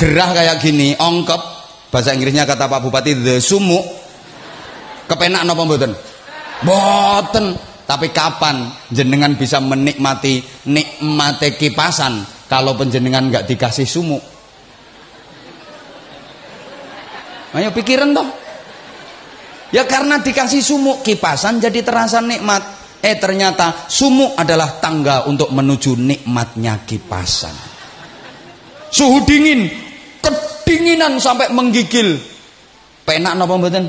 gerah kayak gini, ongkep. Bahasa Inggrisnya kata Pak Bupati the sumuk. Kepenak napa mboten? Mboten. Tapi kapan jenengan bisa menikmati nikmate kipasan kalau penjenengan nggak dikasih sumuk? Ayo pikiran toh. Ya karena dikasih sumuk kipasan jadi terasa nikmat. Eh ternyata sumuk adalah tangga untuk menuju nikmatnya kipasan. Suhu dingin, kedinginan sampai menggigil. Penak napa mboten?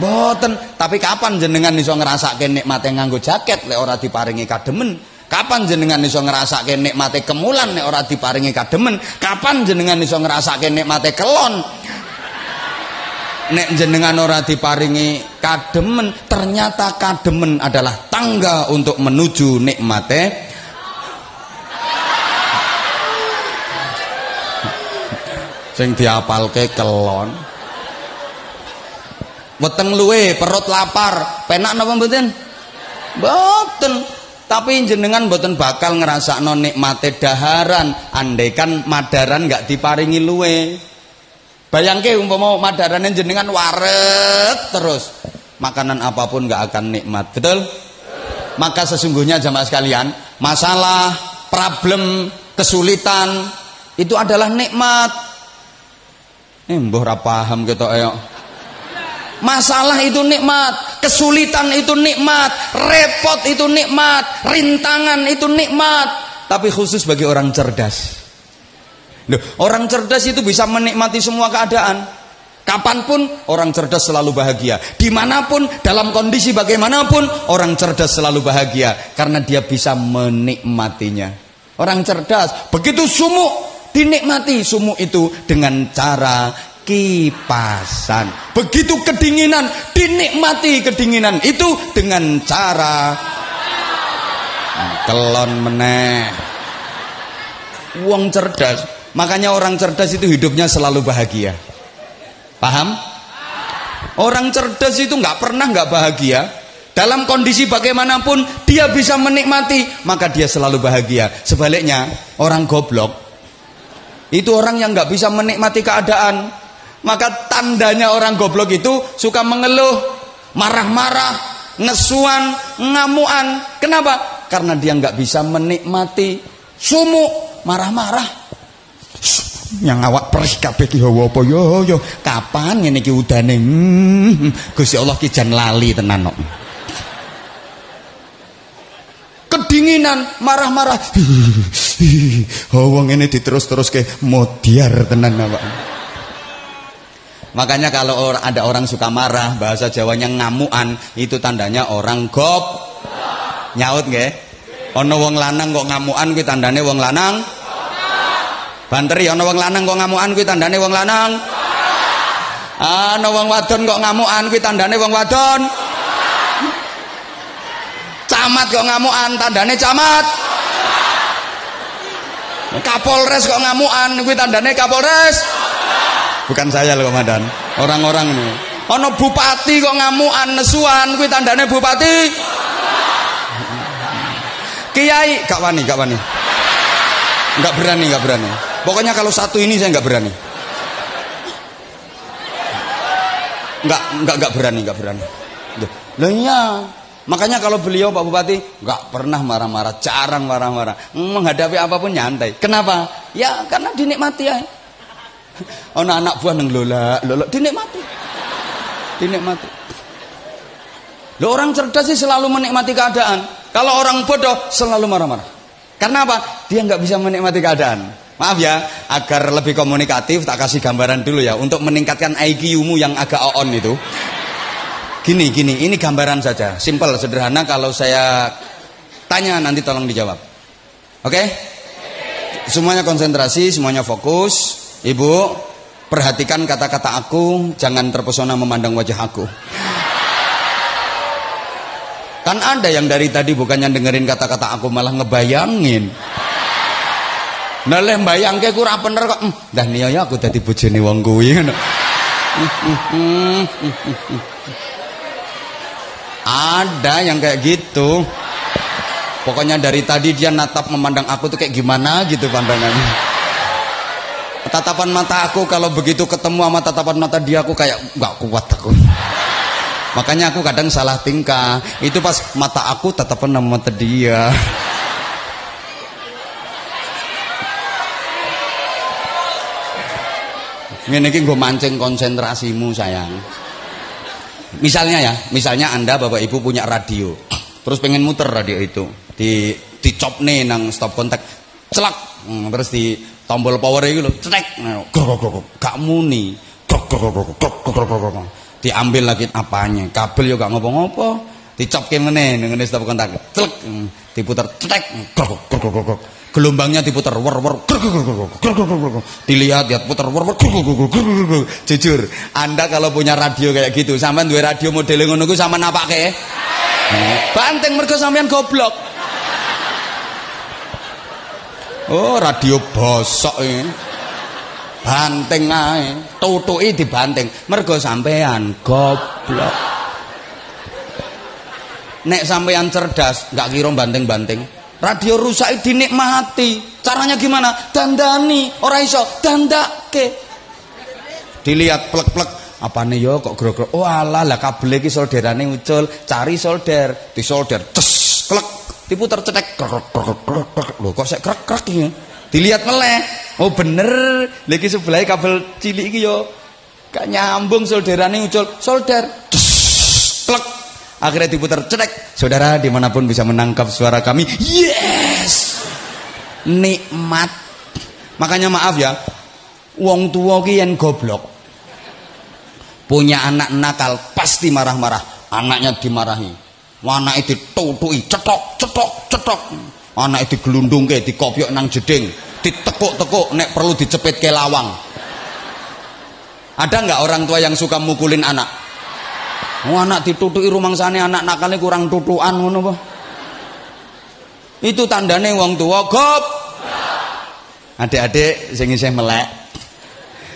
Mboten. Tapi kapan jenengan iso ngrasake nikmate nganggo jaket lek ora diparingi kademen? Kapan jenengan iso ngrasake nikmate kemulan nek ora diparingi kademen? Kapan jenengan iso ngrasake nikmate kelon? Nek jenengan ora diparingi kademen ternyata kademen adalah tangga untuk menuju nikmate. Sing diapalke kelon. Weteng luwe perut lapar. Penak napa mboten? Mboten tapi jenengan mboten bakal ngrasakno nikmate daharan andaikan madaran nggak diparingi luwe Bayangke umpama madarane jenengan waret terus. Makanan apa pun nggak akan nikmat. Betul? Maka sesungguhnya jamaah sekalian, masalah, problem, kesulitan itu adalah nikmat. Eh, mbah ora paham ayo. Masalah itu nikmat, kesulitan itu nikmat, repot itu nikmat, rintangan itu nikmat, tapi khusus bagi orang cerdas. Loh, orang cerdas itu bisa menikmati semua keadaan. Kapan pun orang cerdas selalu bahagia. Di mana pun, dalam kondisi bagaimanapun, orang cerdas selalu bahagia. Karena dia bisa menikmatinya. Orang cerdas, begitu sumuk, dinikmati sumuk itu dengan cara kipasan. Begitu kedinginan, dinikmati kedinginan itu dengan cara kelon meneh. Uang cerdas Makanya orang cerdas itu hidupnya selalu bahagia. Paham? Orang cerdas itu nggak pernah nggak bahagia. Dalam kondisi bagaimanapun dia bisa menikmati, maka dia selalu bahagia. Sebaliknya, orang goblok itu orang yang nggak bisa menikmati keadaan. Maka tandanya orang goblok itu suka mengeluh, marah-marah, ngesuan, ngamuan. Kenapa? Karena dia nggak bisa menikmati sumuk, marah-marah. Yang awak perih kabeh ki hawa apa? Yo yo. Kapan ngene iki udane? Hmm, Gusti Allah ki jan lali tenan kok. Kedinginan marah-marah. Hawa ngene diterus-terus ke modiar tenan awak makanya kalau ada orang suka marah bahasa Jawanya ngamuan itu tandanya orang gop nyaut nggih ana wong lanang kok ngamuan kuwi tandane wong lanang Banteri ana wong lanang kok ngamukan kuwi tandane wong lanang. Ana wong wadon kok ngamukan kuwi tandane wong wadon. Camat kok ngamukan tandane camat. Kapolres kok ngamukan kuwi tandane Kapolres. Bukan saya loh Komandan, orang-orang ini. Ana bupati kok ngamukan nesuan kuwi tandane bupati. Kiai gak wani, gak wani. Enggak berani, enggak berani. Pokoknya kalau satu ini saya nggak berani. Nggak, nggak, nggak berani, nggak berani. Loh iya, makanya kalau beliau Pak Bupati nggak pernah marah-marah, jarang marah-marah, menghadapi apa pun nyantai. Kenapa? Ya karena dinikmati ya. <laughs> Oh, anak buah neng lola, lola dinikmati, dinikmati. Lo orang cerdas sih selalu menikmati keadaan. Kalau orang bodoh selalu marah-marah. Karena apa? Dia nggak bisa menikmati keadaan. Maaf ya, agar lebih komunikatif tak kasih gambaran dulu ya untuk meningkatkan IQ-mu yang agak on itu. Gini, gini, ini gambaran saja, simple, sederhana. Kalau saya tanya nanti tolong dijawab. Oke? Okay? Semuanya konsentrasi, semuanya fokus. Ibu, perhatikan kata-kata aku, jangan terpesona memandang wajah aku. Kan ada yang dari tadi bukannya dengerin kata-kata aku malah ngebayangin. Nah leh mbayangke ku ora bener kok. Dah niya ya aku dadi bojone wong kuwi ada yang kayak gitu pokoknya dari tadi dia natap memandang aku tuh kayak gimana gitu pandangannya tatapan mata aku kalau begitu ketemu sama tatapan mata dia aku kayak nggak kuat aku. Makanya aku kadang salah tingkah. Itu pas mata aku tatapan sama mata dia ini gue mancing konsentrasimu sayang. Misalnya ya misalnya anda bapak ibu punya radio terus pengen muter radio itu di nih nang stop kontak celak hmm, terus di tombol power itu loh cetek gak muni diambil lagi apanya kabel yo gak ngopo-ngopo dicop ke meneh dengan stop kontak celak diputar cetek gelombangnya diputar wer wer dilihat lihat putar wer wer jujur anda kalau punya radio kayak gitu sampean dua radio model ku sama napake banteng mergo sampean goblok oh radio bosok ini. Banteng ae. Tutuki dibanteng mergo sampean goblok. Nek sampean cerdas nggak kira banteng-banteng radio rusak dinikmati. Caranya gimana? Dandani. Orang iso dandake dilihat plek-plek apa nih yo kok grogro oh alah lah kabel lagi solderannya ucul. Cari solder. Di solder tes klek diputar cetek lo kok saya krek krek ya dilihat meleh. Oh bener. Lagi sebelah kabel cilik yo. Gak nyambung solderannya ucul. Solder. Klek akhirnya diputar cetek. Saudara di mana pun bisa menangkap suara kami. Yes! Nikmat. Makanya maaf ya. Wong tua yang goblok. Punya anak nakal pasti marah-marah. Anaknya dimarahi anak itu tutui cetok cetok cetok anak itu gelundung ke dikopiok nang jeding ditekuk-tekuk nek perlu dicepit ke lawang ada nggak orang tua yang suka mukulin anak Oh, anak ditutuki rumangsane anak nakale kurang tutukan ngono apa? Itu tandane wong tua gop. Adik-adik sing isih melek.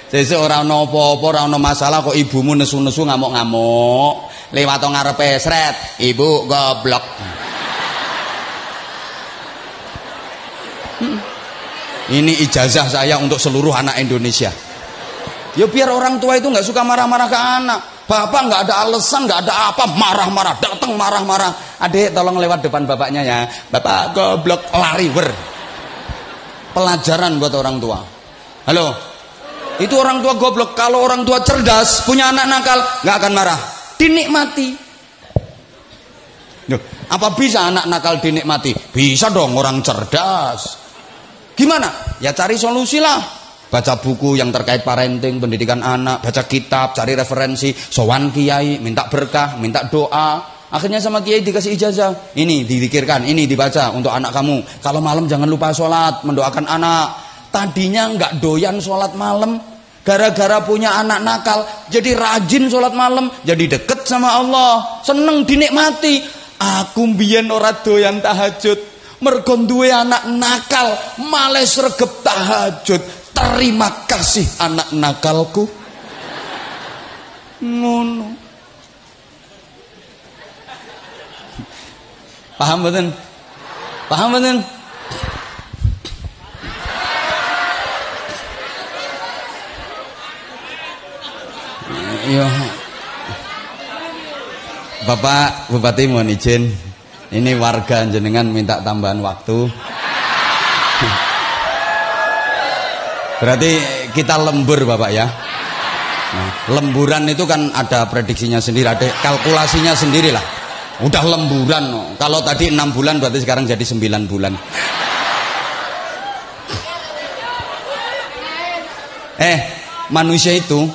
Sesuk ora ana apa-apa, ora ana masalah kok ibumu nesu-nesu ngamuk-ngamuk. Lewat ngarepe sret, ibu goblok. Ini ijazah saya untuk seluruh anak Indonesia. Ya biar orang tua itu nggak suka marah-marah ke anak. Bapak nggak ada alasan, nggak ada apa, marah-marah, datang marah-marah. Adik tolong lewat depan bapaknya ya. Bapak goblok lari ber. Pelajaran buat orang tua. Halo. Itu orang tua goblok. Kalau orang tua cerdas, punya anak nakal, nggak akan marah. Dinikmati. Duh, apa bisa anak nakal dinikmati? Bisa dong orang cerdas. Gimana? Ya cari solusi lah baca buku yang terkait parenting, pendidikan anak, baca kitab, cari referensi, sowan kiai, minta berkah, minta doa. Akhirnya sama kiai dikasih ijazah. Ini didikirkan, ini dibaca untuk anak kamu. Kalau malam jangan lupa sholat, mendoakan anak. Tadinya nggak doyan sholat malam, gara-gara punya anak nakal, jadi rajin sholat malam, jadi deket sama Allah, seneng dinikmati. Aku mbiyen ora doyan tahajud, mergo duwe anak nakal, males regep tahajud. Terima kasih anak nakalku. Ngono. Paham betul paham betul Iya. Bapak Bupati mohon izin ini warga jenengan minta tambahan waktu Berarti kita lembur Bapak ya. Nah, lemburan itu kan ada prediksinya sendiri, ada kalkulasinya sendiri lah. Udah lemburan. Kalau tadi enam bulan berarti sekarang jadi sembilan bulan. Eh, manusia itu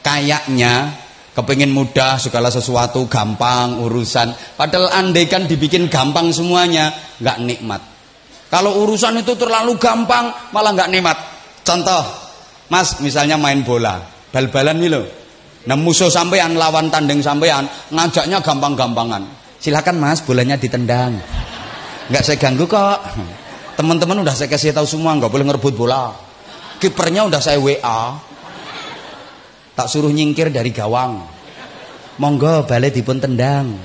kayaknya kepingin mudah segala sesuatu gampang urusan padahal andai kan dibikin gampang semuanya nggak nikmat kalau urusan itu terlalu gampang malah nggak nikmat Contoh, Mas misalnya main bola, bal-balan nih loh. Nah musuh sampean lawan tanding sampean ngajaknya gampang-gampangan. Silakan Mas, bolanya ditendang. Nggak saya ganggu kok. Teman-teman udah saya kasih tahu semua nggak boleh ngerebut bola. Kipernya udah saya WA. Tak suruh nyingkir dari gawang. Monggo balai dipun tendang.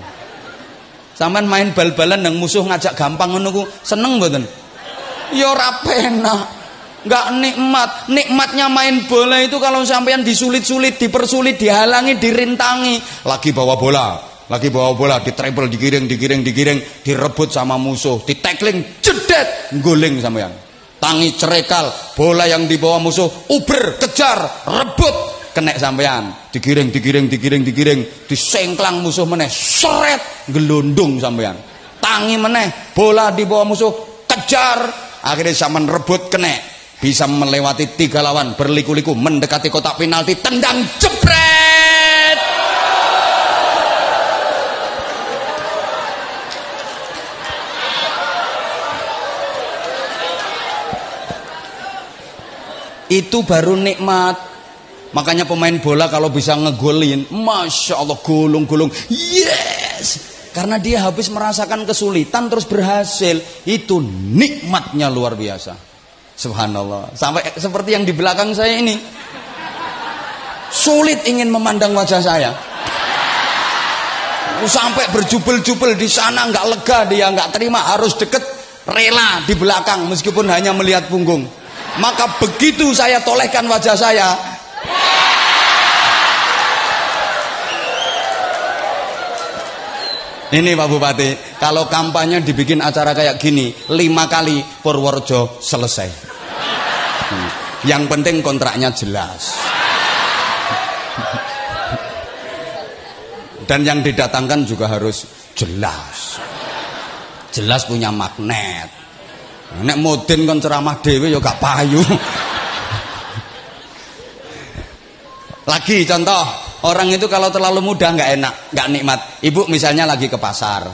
Sampean main bal-balan nang musuh ngajak gampang ku seneng mboten? Ya ora penak. Enggak nikmat. Nikmatnya main bola itu kalau sampean disulit-sulit, dipersulit, dihalangi, dirintangi, lagi bawa bola, lagi bawa bola, di treble, digiring, digiring, digiring, direbut sama musuh, di tackling, jedet, guling sampean. Tangi cerekal, bola yang dibawa musuh, uber, kejar, rebut, kena sampean. Digiring, digiring, digiring, digiring, disengklang musuh meneh, seret, gelundung sampean. Tangi meneh, bola dibawa musuh, kejar, akhirnya zaman rebut kena. Bisa melewati tiga lawan, berliku-liku, mendekati kotak penalti, tendang, jebret. itu baru nikmat makanya pemain bola kalau bisa ngegolin Masya Allah gulung-gulung. Yes! Karena dia habis merasakan kesulitan terus berhasil. Itu nikmatnya luar biasa. Subhanallah. Sampai seperti yang di belakang saya ini. Sulit ingin memandang wajah saya. Sampai berjubel-jubel di sana nggak lega dia nggak terima harus deket rela di belakang meskipun hanya melihat punggung. Maka begitu saya tolehkan wajah saya ini Pak Bupati kalau kampanye dibikin acara kayak gini lima kali Purworejo selesai hmm. yang penting kontraknya jelas dan yang didatangkan juga harus jelas jelas punya magnet Nek modin kon ceramah dhewe ya gak payu. Lagi contoh, orang itu kalau terlalu mudah nggak enak, nggak nikmat. Ibu misalnya lagi ke pasar.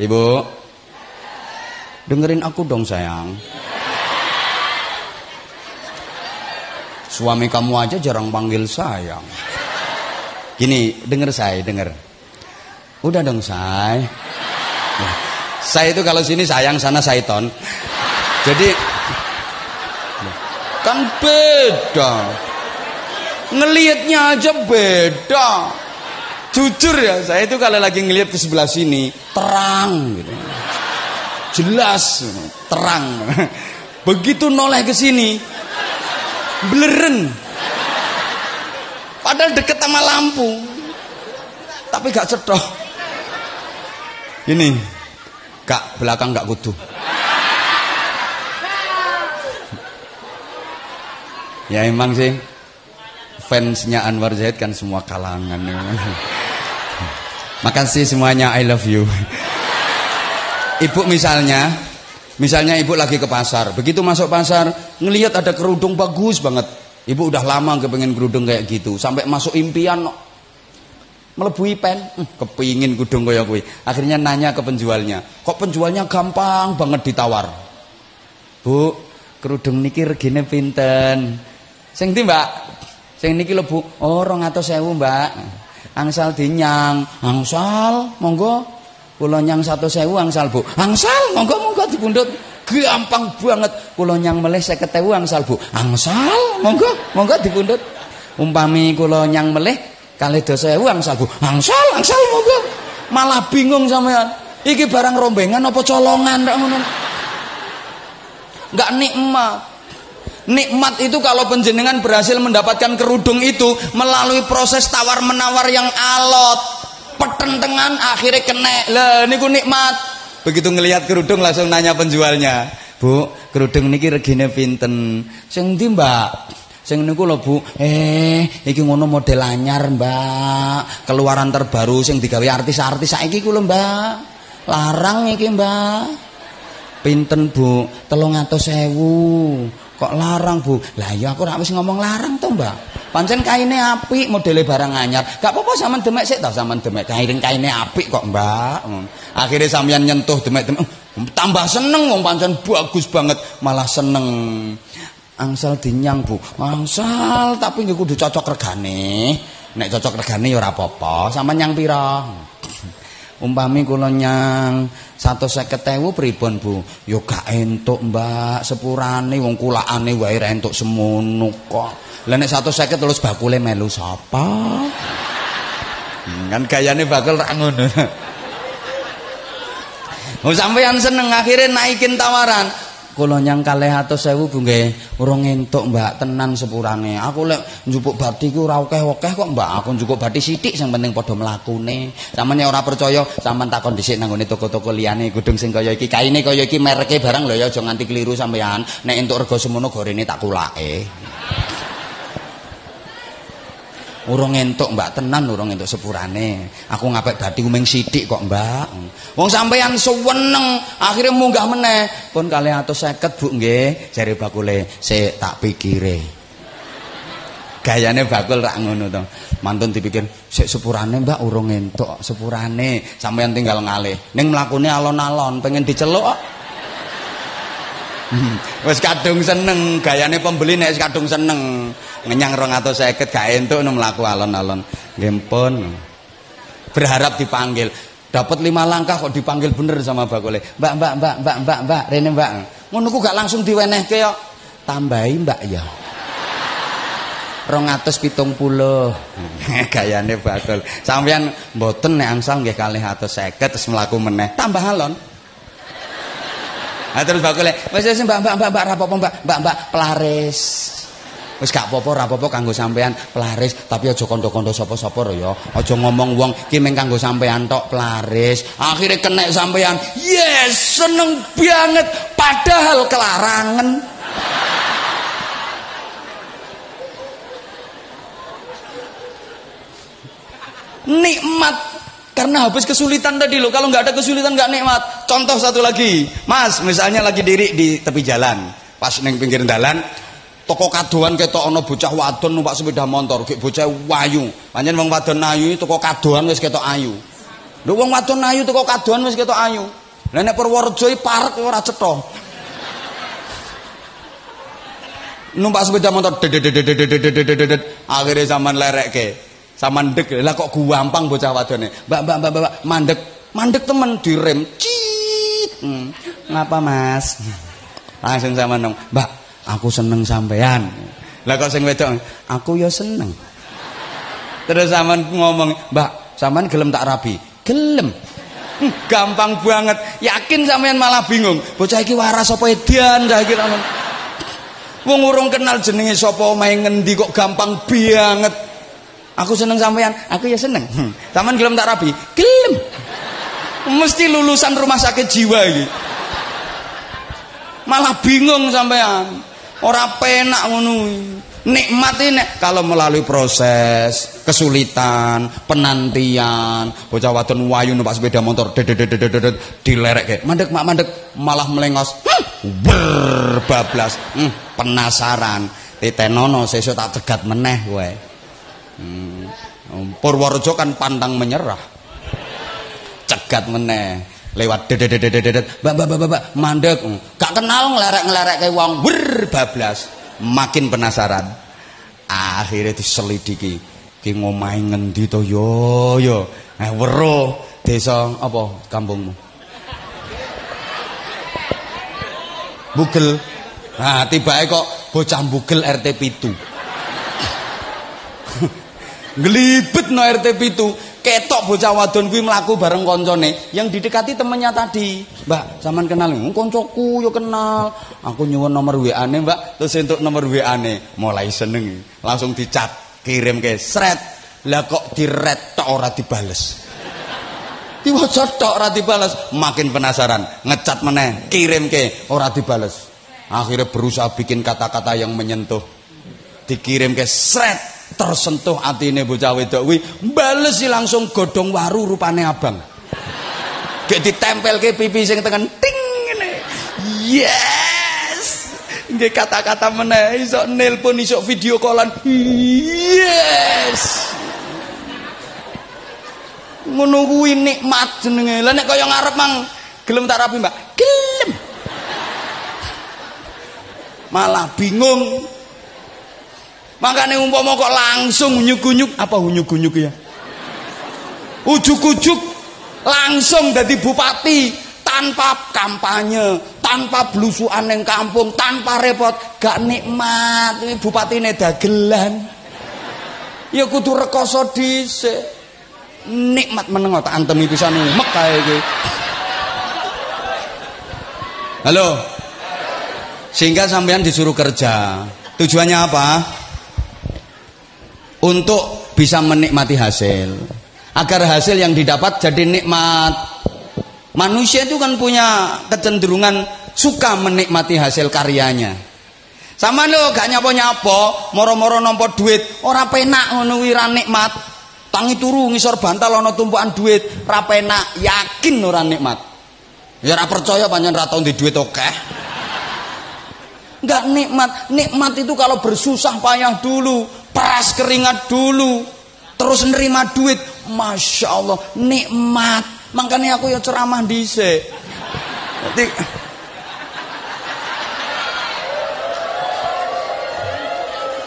Ibu, dengerin aku dong sayang. Suami kamu aja jarang panggil sayang. Gini, denger saya, denger. Udah dong say. Nah, saya itu kalau sini sayang, sana sayton. Jadi kan beda. Ngelihatnya aja beda. Jujur ya, saya itu kalau lagi ngelihat ke sebelah sini terang gitu. Jelas, terang. Begitu noleh ke sini bleren. Padahal deket sama lampu. Tapi gak cetok. Ini, Kak, belakang gak kudu. Ya emang sih fansnya Anwar Zaid kan semua kalangan. Makasih semuanya I love you. Ibu misalnya, misalnya ibu lagi ke pasar, begitu masuk pasar ngelihat ada kerudung bagus banget. Ibu udah lama kepengen kerudung kayak gitu, sampai masuk impian melebui pen, hmm, kepingin kerudung kayak gue. Akhirnya nanya ke penjualnya, kok penjualnya gampang banget ditawar. Bu, kerudung niki regine pinten? Sing Mbak? Sing niki lho, Bu. Oh, 200.000, Mbak. Angsal dinyang. Angsal, monggo. Kula nyang 100.000 angsal, Bu. Angsal, monggo monggo dipundhut. Gampang banget. Kula nyang melih 50.000 angsal, Bu. Angsal, monggo monggo dipundhut. Umpami kula nyang melih kalih dosa ewu angsal, Bu. Angsal, angsal monggo. Malah bingung sampean. Iki barang rombengan apa colongan ndak ngono. Enggak nikmat. Nikmat itu kalau penjenengan berhasil mendapatkan kerudung itu melalui proses tawar menawar yang alot, petentengan akhirnya kena. Lah niku nikmat. Begitu ngelihat kerudung langsung nanya penjualnya, "Bu, kerudung niki regine pinten?" Sing ndi, Mbak? Sing niku lho, Bu. Eh, iki ngono model anyar, Mbak. Keluaran terbaru sing digawe artis-artis saiki ku lho, Mbak. Larang iki, Mbak. Pinten, Bu? 300.000. Kok larang, Bu? Lah ya aku ora wis ngomong larang to, Mbak. Pancen kaine apik, modele barang anyar. Gak apa-apa sampean demek sik to, sampean demek. Kaine kaine apik kok, Mbak. Akhirnya sampean nyentuh demek-demek. Tambah seneng wong pancen bagus banget, malah seneng. Angsal dinyang, Bu. Angsal, tapi nggih kudu cocok regane. Nek cocok regane ya ora apa-apa. Sampeyan nyang pira? Umpami kula nyang 150.000 pripun Bu? Ya gak entuk, Mbak. Sepurane wong kulakane wae ra entuk semono kok. Lah nek 150 terus bakule melu sapa? Kan gayane bakul ra ngono. Oh sampean seneng akhirnya naikin tawaran. Kula nyang kalih atus sewu Bu nggih, urung entuk Mbak tenan sepurane. Aku lek njupuk bathi ku ora akeh-akeh kok Mbak. Aku njupuk bathi sithik sing penting padha mlakune. Sampeyan ora percaya, sampean takon dhisik nang toko-toko liyane gudung sing kaya iki. Kaine kaya iki mereke barang lho ya aja nganti keliru sampean. Nek entuk rega semono gorene tak kulake. Urung entuk mbak tenan urung entuk sepurane. Aku ngapek dadi uming sithik kok mbak. Wong sampeyan suweneng akhirnya munggah meneh. Pun kali atus seket bu nggih. Jari bakule se tak pikire. Gayane bakul rak ngono to. Mantun dipikir sik sepurane mbak urung entuk sepurane. Sampeyan tinggal ngalih. Ning mlakune alon-alon pengen diceluk <laughs> wis kadung seneng gayane pembeli nek kadung seneng. Ngenyang 250 gak entuk nu mlaku alon-alon. Nggih berharap dipanggil. Dapat lima langkah kok dipanggil bener sama bakule mbak mbak mbak mbak mbak mbak rene mbak. Ngono ku gak langsung diwenehke yo. Tambahi mbak ya. rong atus pitung puluh. <laughs> Gayane bakul sampean mboten nek angsal nggih kalih atus seket terus melaku meneh. Tambah alon Nah, terus bakule, wis wis mbak mbak mbak mbak rapopo mbak mbak mbak pelaris. Wis gak apa-apa, apa-apa kanggo sampean pelaris, tapi aja kandha-kandha sapa-sapa ya. Aja ngomong wong ki meng kanggo sampean tok pelaris. Akhire kenek sampean. Yes, seneng banget padahal kelarangan. Nikmat karena habis kesulitan tadi loh. Kalau nggak ada kesulitan nggak nikmat. Contoh satu lagi, Mas, misalnya lagi diri di tepi jalan, pas neng pinggir jalan, toko kadoan ketok ana bocah wadon numpak sepeda motor, kayak bocah wayu. Pancen wong wadon ayu toko kadoan wis ketok ayu. Lho wong wadon ayu toko kadoan wis ketok ayu. Lah nek Purworejo parek ora cetha. Numpak sepeda motor akhirnya zaman lerekke. Mandek lah kok gampang bocah wadone. Mbak mbak mbak mbak mandek. Mandek temen direm. Cit hmm. ngapa mas? Langsung sama nong. Mbak aku seneng sampean. Lah kok sing wedok? Aku ya seneng. Terus sama ngomong mbak sampean gelem tak rabi? Gelem. Hmm, gampang banget. Yakin sampean malah bingung. Bocah iki waras apa edan saiki wong urung kenal jenenge sapa omahe ngendi kok gampang banget Aku seneng sampean, aku ya seneng. Hmm. Taman gelem tak rapi, gelem. Mesti lulusan rumah sakit jiwa ini. Malah bingung sampean. Ora penak ngono. Nikmat ini kalau melalui proses kesulitan, penantian, bocah wadon wayu numpak sepeda motor dilerek kayak mandek mak mandek malah melengos berbablas hmm, penasaran titenono sesuk tak cegat meneh wae Hmm. Purworejo kan pantang menyerah. Cegat meneh. Lewat dedet mbak mbak mbak mbak mandek. Gak kenal ngelerek ngelerek kayak wong. Ber bablas. Makin penasaran. Akhirnya diselidiki. Ki ngomai ngendi to? Yo yo. Eh weruh. Desa apa? Kampungmu. Bugel. Nah tiba kok bocah bugel RT pitu <laughs> Ngelibet no RT itu ketok bocah wadon kuwi mlaku bareng koncone yang didekati temennya tadi. Mbak, zaman kenal koncoku yo kenal. Aku nyuwun nomor WA-ne, Mbak. Terus entuk nomor WA-ne, mulai seneng. Langsung dicat, kirim ke sret. Lah kok diret tok ora dibales. Diwaca tok ora dibales, makin penasaran, ngecat meneh, kirim ke ora dibales. Akhirnya berusaha bikin kata-kata yang menyentuh. Dikirim ke sret tersentuh atine bocah wedok kuwi bales langsung godhong waru rupane abang. Gek ditempelke pipi sing tengen ting ngene. Yes! Nggih kata-kata meneh iso nelpon iso video callan. Yes! Ngono kuwi nikmat jenenge. Lah nek kaya ngarep mang gelem tak rapi mbak? Gelem. Malah bingung Makanya umpama kok langsung unyuk-unyuk apa unyuk-unyuk ya? Ujuk-ujuk langsung dari bupati tanpa kampanye, tanpa belusuan yang kampung, tanpa repot, gak nikmat. Ini bupati ini dagelan. Ya kudu rekoso dhisik. Nikmat meneng tak antemi pisan umek kae iki. Halo. Sehingga sampean disuruh kerja. Tujuannya apa? Untuk bisa menikmati hasil. Agar hasil yang didapat jadi nikmat. Manusia itu kan punya kecenderungan suka menikmati hasil karyanya. Sama lo gak nyapo-nyapo, moro-moro nompo duit, ora penak ngono nikmat. Tangi turu ngisor bantal ana tumpukan duit, ora penak, yakin ora nikmat. Ya ora percaya panjang ra di duit oke. Enggak nikmat. Nikmat itu kalau bersusah payah dulu, peras keringat dulu, terus nerima duit, masya Allah nikmat. Makanya aku ya ceramah dhisik. Jadi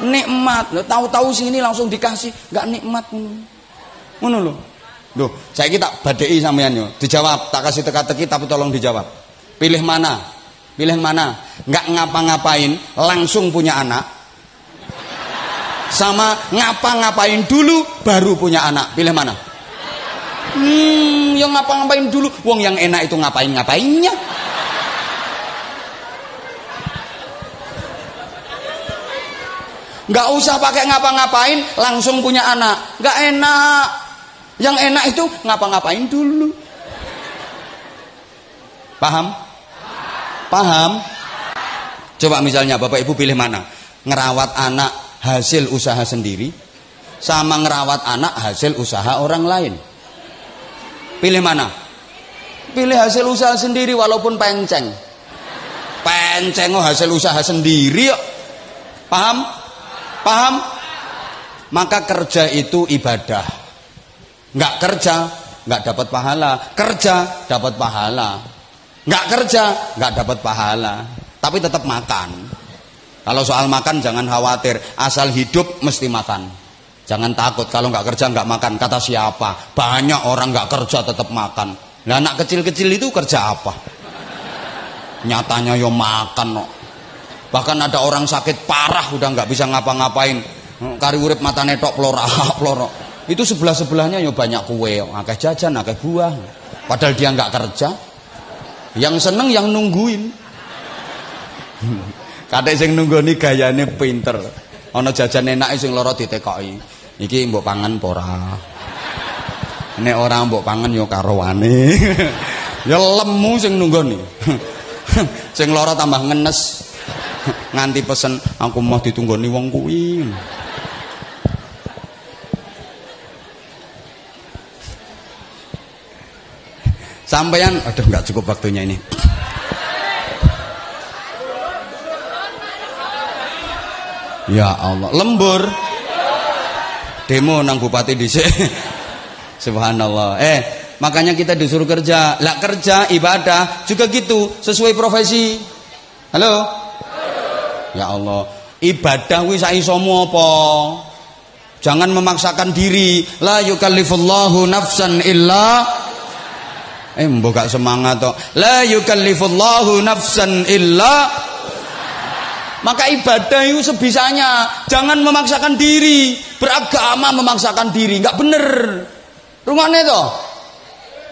nikmat. Tahu-tahu sini langsung dikasih, nggak nikmat ngono lho. Loh, saya kita badai sampean yo. Dijawab, tak kasih teka-teki tapi tolong dijawab. Pilih mana? Pilih mana? Nggak ngapa-ngapain, langsung punya anak. Sama ngapa-ngapain dulu baru punya anak. Pilih mana? Hmm, yang ngapa-ngapain dulu. Wong yang enak itu ngapain-ngapainnya. Nggak usah pakai ngapa-ngapain, langsung punya anak. Nggak enak. Yang enak itu ngapa-ngapain dulu. Paham? Paham? Coba misalnya Bapak Ibu pilih mana? Ngerawat anak hasil usaha sendiri sama ngerawat anak hasil usaha orang lain. Pilih mana? Pilih hasil usaha sendiri walaupun penceng. Penceng oh hasil usaha sendiri yuk. Paham? Paham? Maka kerja itu ibadah nggak kerja nggak dapat pahala kerja dapat pahala nggak kerja nggak dapat pahala. Tapi tetap makan. Kalau soal makan jangan khawatir. Asal hidup mesti makan. Jangan takut kalau nggak kerja nggak makan. Kata siapa? Banyak orang nggak kerja tetap makan. Nah anak kecil-kecil itu kerja apa? Nyatanya yo makan no. bahkan ada orang sakit parah udah nggak bisa ngapa-ngapain. Kari urip matane tok plora <laughs> ploro itu sebelah sebelahnya ya banyak kue akeh jajan akeh buah. Padahal dia nggak kerja yang seneng yang nungguin. Kadek sing nunggoni gayane pinter. Ana jajan enak sing loro ditekoki. Iki mbok pangan pora nek ora mbok pangan ya karowane ya lemu sing nunggoni. Sing loro tambah ngenes. Nganti pesen aku mau ditunggoni wong kuwi Sampean, aduh nggak cukup waktunya ini. Ya Allah, lembur. Demo nang bupati dhisik. <laughs> Subhanallah. Eh, makanya kita disuruh kerja. Lah kerja ibadah juga gitu, sesuai profesi. Halo? Ya Allah, ibadah wis isomu apa? Jangan memaksakan diri. La yukallifullahu nafsan illa eh gak semangat toh la yukallifullahu nafsan illa. Maka ibadah itu sebisanya jangan memaksakan diri. Beragama memaksakan diri. Nggak bener. Rumahnya toh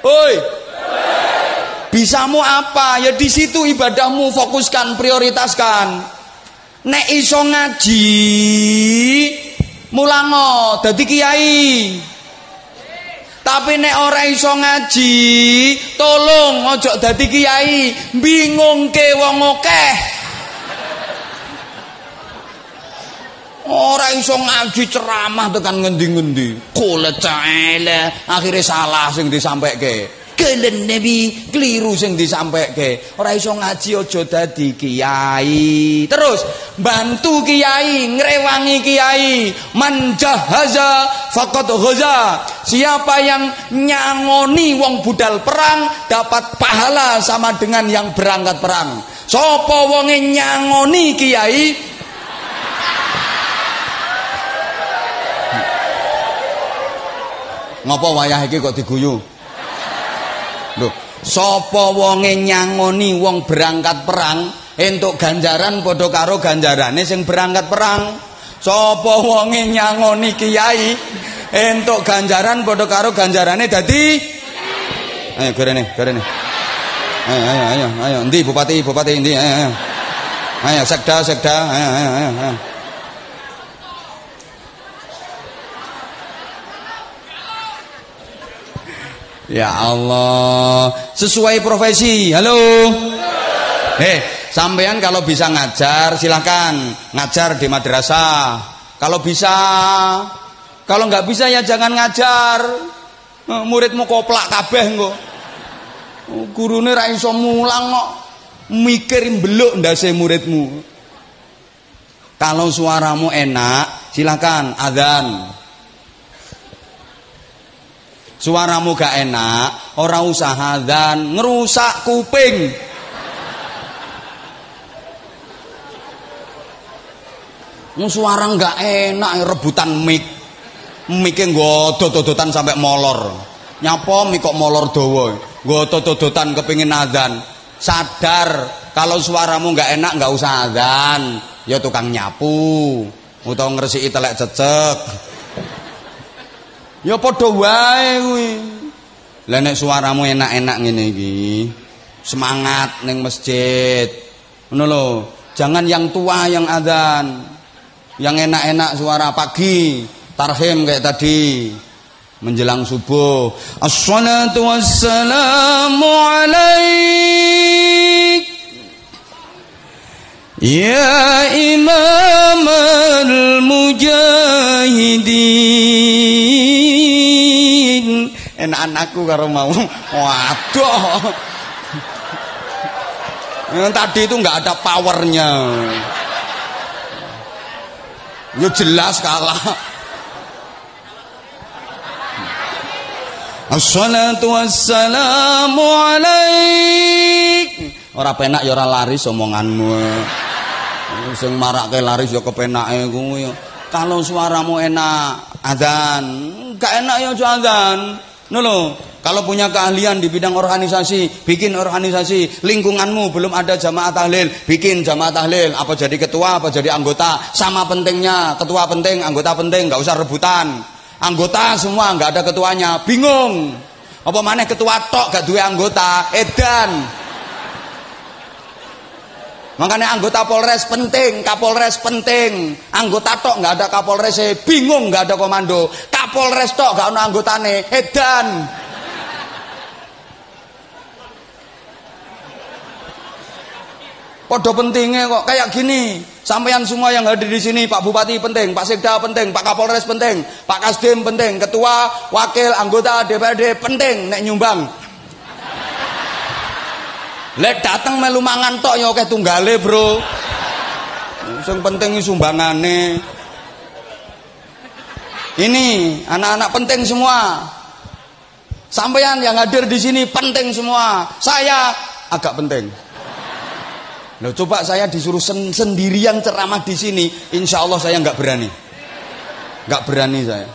oi bisamu apa? Ya di situ ibadahmu fokuskan prioritaskan. Nek iso ngaji mulango dadi kiai tapi nek ora iso ngaji, tolong ojo dadi kiai, bingungke wong akeh. Ora iso ngaji ceramah tekan ngendi-ngendi. Caele, akhirnya salah sing disampaikan kelen nabi keliru sing disampaikan ora iso ngaji aja dadi kiai. Terus bantu kiai ngrewangi kiai. Manjahaza faqad ghaza. Siapa yang nyangoni wong budal perang dapat pahala sama dengan yang berangkat perang. Sapa wonge nyangoni kiai? Ngopo wayah iki kok diguyu? Loh, sapa wonge nyangoni wong berangkat perang entuk ganjaran padha karo ganjarane sing berangkat perang. Sapa wonge nyangoni kiai entuk ganjaran padha karo ganjarane dadi Ayo gorene, gorene. Ayo, ayo, ayo, ayo. Endi bupati, bupati endi? Ayo, ayo. Ayo, sekda, sekda. Ayo, ayo, ayo, ayo. Ya Allah, sesuai profesi. Halo. Hei, sampean kalau bisa ngajar silahkan ngajar di madrasah. Kalau bisa, kalau nggak bisa ya jangan ngajar. Eh, Muridmu koplak kabeh engko. Gurune ra iso mulang kok. Mikir beluk ndase muridmu. Kalau suaramu enak, silakan adzan. Suaramu gak enak, ora usah adzan, ngerusak kuping. Suara nggak enak rebutan mic. Mike godot-dodotan sampai molor. Nyapa mik kok molor dawa. Godot-dodotan kepingin adzan. Sadar kalau suaramu nggak enak nggak usah adzan. Ya tukang nyapu utawa ngresiki telek cecek. Ya padha wae kuwi. Lah nek suaramu enak-enak ngene iki, semangat ning masjid. Ngono lho. Jangan yang tua yang adzan. Yang enak-enak suara pagi, tarhim kayak tadi. Menjelang subuh. Assalatu wassalamu alaik. Ya imam al-mujahidin Enak anakku karo mau. Waduh. Yang tadi itu nggak ada powernya. Ya jelas kalah. Assalatu wassalamu alaik. Ora penak ya ora laris omonganmu. Sing marake laris ya kepenake kuwi. Kalau suaramu enak adzan. Gak enak ya aja adzan lho kalau punya keahlian di bidang organisasi bikin organisasi lingkunganmu belum ada jamaah tahlil bikin jamaah tahlil. Apa jadi ketua apa jadi anggota? Sama pentingnya ketua penting anggota penting nggak usah rebutan. Anggota semua nggak ada ketuanya. Bingung. Apa mana ketua tok gak dua anggota? Edan Makanya anggota Polres penting, Kapolres penting. Anggota tok nggak ada Kapolres, bingung nggak ada komando. Kapolres tok nggak ada anggotane, edan. Podo pentingnya kok kayak gini. Sampeyan semua yang hadir di sini, Pak Bupati penting, Pak Sekda penting, Pak Kapolres penting, Pak Kasdim penting, Ketua, Wakil, Anggota DPRD penting, nek nyumbang. Lek dateng melu mangan tok ya akeh tunggale, Bro. Sing penting sumbangane. Ini anak-anak penting semua. Sampeyan yang hadir di sini penting semua. Saya agak penting. Loh, coba saya disuruh sen sendirian ceramah di sini, insya Allah saya nggak berani, nggak berani saya,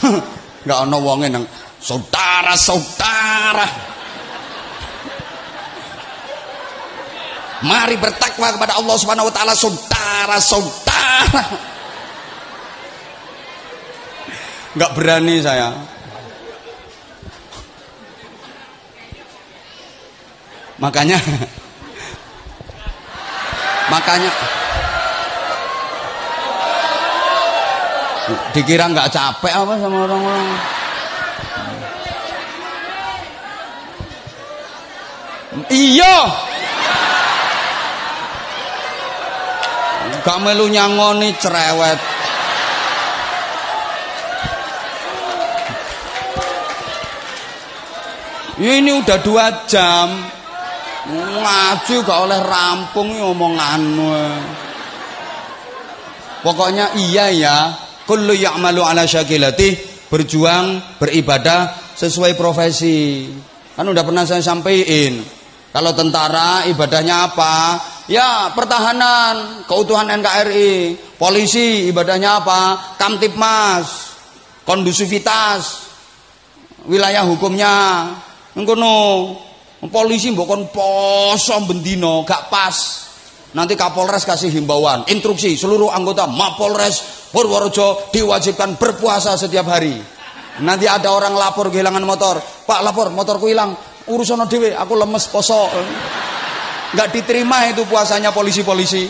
<laughs> nggak ono wonge nang saudara Mari bertakwa kepada Allah Subhanahu Wa Taala saudara saudara. Nggak berani saya. Makanya makanya dikira nggak capek apa sama orang-orang iya gak melu nyangoni cerewet. Ini udah dua jam. Ngaji gak oleh rampung omonganmu. Pokoknya iya ya. Kullu ya'malu ala syakilati. Berjuang beribadah sesuai profesi. Kan udah pernah saya sampaikan. Kalau tentara ibadahnya apa ya pertahanan keutuhan NKRI polisi ibadahnya apa? Kamtipmas kondusivitas wilayah hukumnya. Ngono polisi mbok kon poso bendino gak pas. Nanti Kapolres kasih himbauan. Instruksi seluruh anggota Mapolres Purworejo diwajibkan berpuasa setiap hari. Nanti ada orang lapor kehilangan motor. Pak lapor motorku hilang. Urusan dewe aku lemes poso nggak diterima itu puasanya polisi-polisi.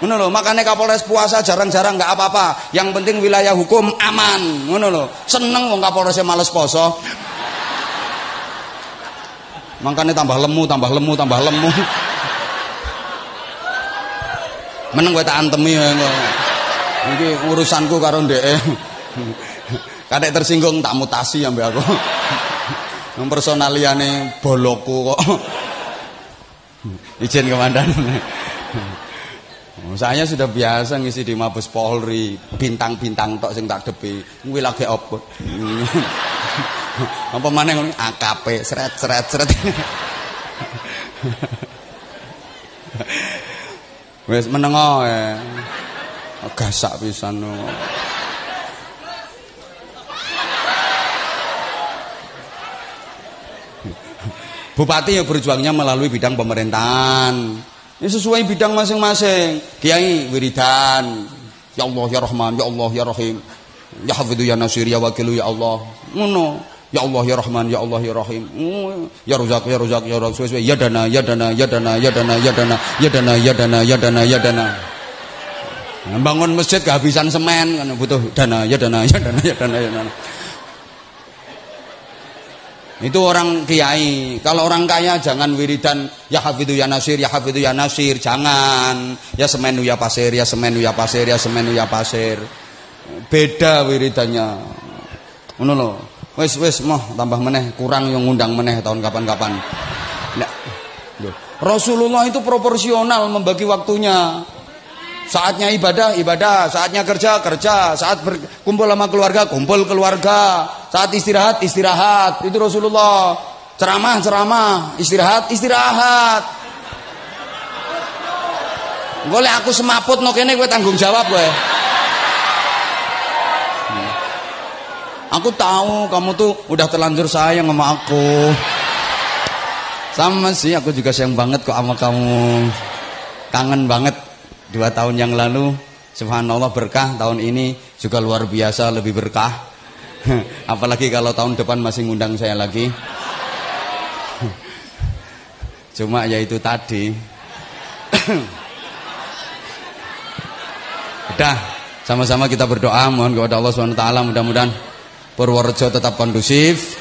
Ngono lho makanya Kapolres puasa jarang-jarang nggak apa-apa. Yang penting wilayah hukum aman. Ngono lho seneng wong Kapolresnya males poso. Makanya tambah lemu tambah lemu tambah lemu. Meneng gue tak antemi ya ini urusanku karo ndek kadek tersinggung tak mutasi ambek aku. Personaliane boloku kok izin komandan saya sudah biasa ngisi di Mabes Polri, bintang-bintang tok sing tak depi. Kuwi lagi apa? apa maneh ngono AKP seret seret seret. Wis menengo ya. Gasak pisan. Bupati ya berjuangnya melalui bidang pemerintahan. Ini sesuai bidang masing-masing. Kiai wiridan. Ya Allah ya Rahman, ya Allah ya Rahim. Ya Hafidhu ya Nasir ya Wakilu ya Allah. Ngono. Ya Allah ya Rahman, ya Allah ya Rahim. Ya Razak ya Razak ya. Sesuai ya dana ya dana ya dana ya dana ya dana ya dana ya dana ya dana ya dana. Bangun masjid kehabisan semen kan butuh dana ya dana ya dana ya dana ya dana. Itu orang kiai. Kalau orang kaya jangan wiridan ya hafidhu ya nasir, ya hafidhu ya nasir, jangan. Ya semenu ya pasir, ya semenu ya pasir, ya semenu ya pasir. Beda wiridannya. Ngono lho. Wis wis moh tambah meneh, kurang yang ngundang meneh tahun kapan-kapan. Rasulullah itu proporsional membagi waktunya. Saatnya ibadah, ibadah. Saatnya kerja, kerja. Saat berkumpul sama keluarga, kumpul keluarga. Saat istirahat, istirahat. Itu Rasulullah. Ceramah, ceramah. Istirahat, istirahat. Boleh aku semaput no kene gue tanggung jawab gue. Aku tahu kamu tuh udah terlanjur sayang sama aku. Sama sih, aku juga sayang banget kok sama kamu. Kangen banget dua tahun yang lalu subhanallah berkah. Tahun ini juga luar biasa lebih berkah. <laughs> Apalagi kalau tahun depan masih ngundang saya lagi. <laughs> Cuma ya itu tadi. <coughs> Udah sama-sama kita berdoa mohon kepada Allah SWT mudah-mudahan Purworejo tetap kondusif.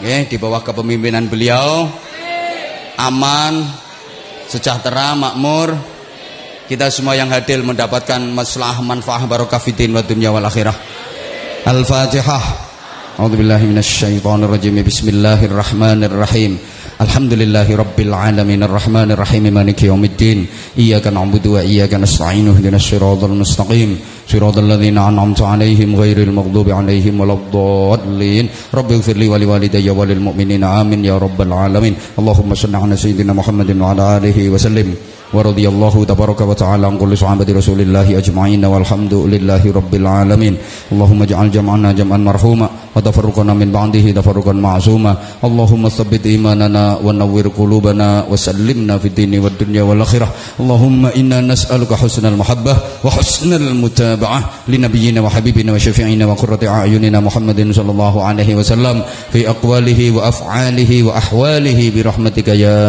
Oke, di bawah kepemimpinan beliau. Aman sejahtera makmur kita semua yang hadir mendapatkan masalah manfaat barokah fitin wa dunya wal akhirah. Al-Fatihah. A'udzu billahi minasyaitonir rajim Bismillahirrahmanirrahim. Alhamdulillahi rabbil alamin. Arrahmanir rahim maliki yaumiddin iyyaka na'budu wa iyyaka nasta'in. Ihdinas siratal mustaqim. Siratal ladzina an'amta 'alaihim ghairil maghdubi 'alaihim waladdallin. Rabbi ighfirli wa liwalidayya wa lil mu'minina. Amin ya rabbal alamin. Allahumma shalli 'ala sayyidina Muhammadin wa 'ala alihi wa sallim ورضي الله تبارك وتعالى عن كل صحابة رسول الله أجمعين والحمد لله رب العالمين. اللهم اجعل جمعنا جمعا مرحوما وتفرقنا من بعده تفرقا معصوما. اللهم ثبت إيماننا ونور قلوبنا وسلمنا في الدين والدنيا والآخرة. اللهم إنا نسألك حسن المحبة وحسن المتابعة لنبينا وحبيبنا وشفيعنا وقرة أعيننا محمد صلى الله عليه وسلم في أقواله وأفعاله وأحواله برحمتك يا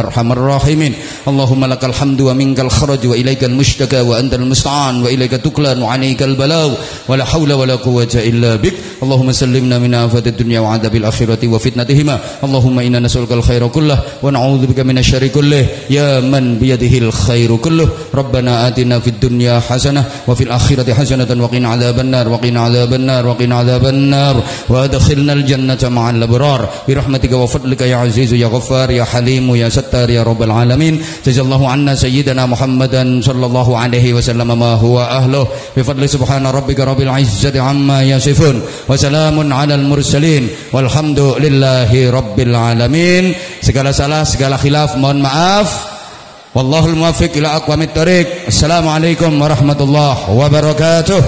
أرحم الراحمين. اللهم لك الحمد ومنك الخرج وإليك المشتكى وأنت المستعان وإليك تكلان وعليك البلاغ ولا حول ولا قوة إلا بك. اللهم سلمنا من آفات الدنيا وعذاب الآخرة وفتنتهما. اللهم إنا نسألك الخير كله ونعوذ بك من الشر كله. يا من بيده الخير كله. ربنا آتنا في الدنيا حسنة وفي الآخرة حسنة وقنا عذاب النار وقنا عذاب النار وقنا عذاب النار. وأدخلنا الجنة مع الأبرار. برحمتك وفضلك يا عزيز يا غفار يا حليم يا ستار يا رب العالمين. جزا الله عنا سيدنا محمدا صلى الله عليه وسلم ما هو أهله بفضل سبحان ربك رب العزة عما يصفون وسلام على المرسلين والحمد لله رب العالمين segala salah segala khilaf mohon maaf wallahul muwaffiq ila aqwamit thoriq assalamualaikum warahmatullahi wabarakatuh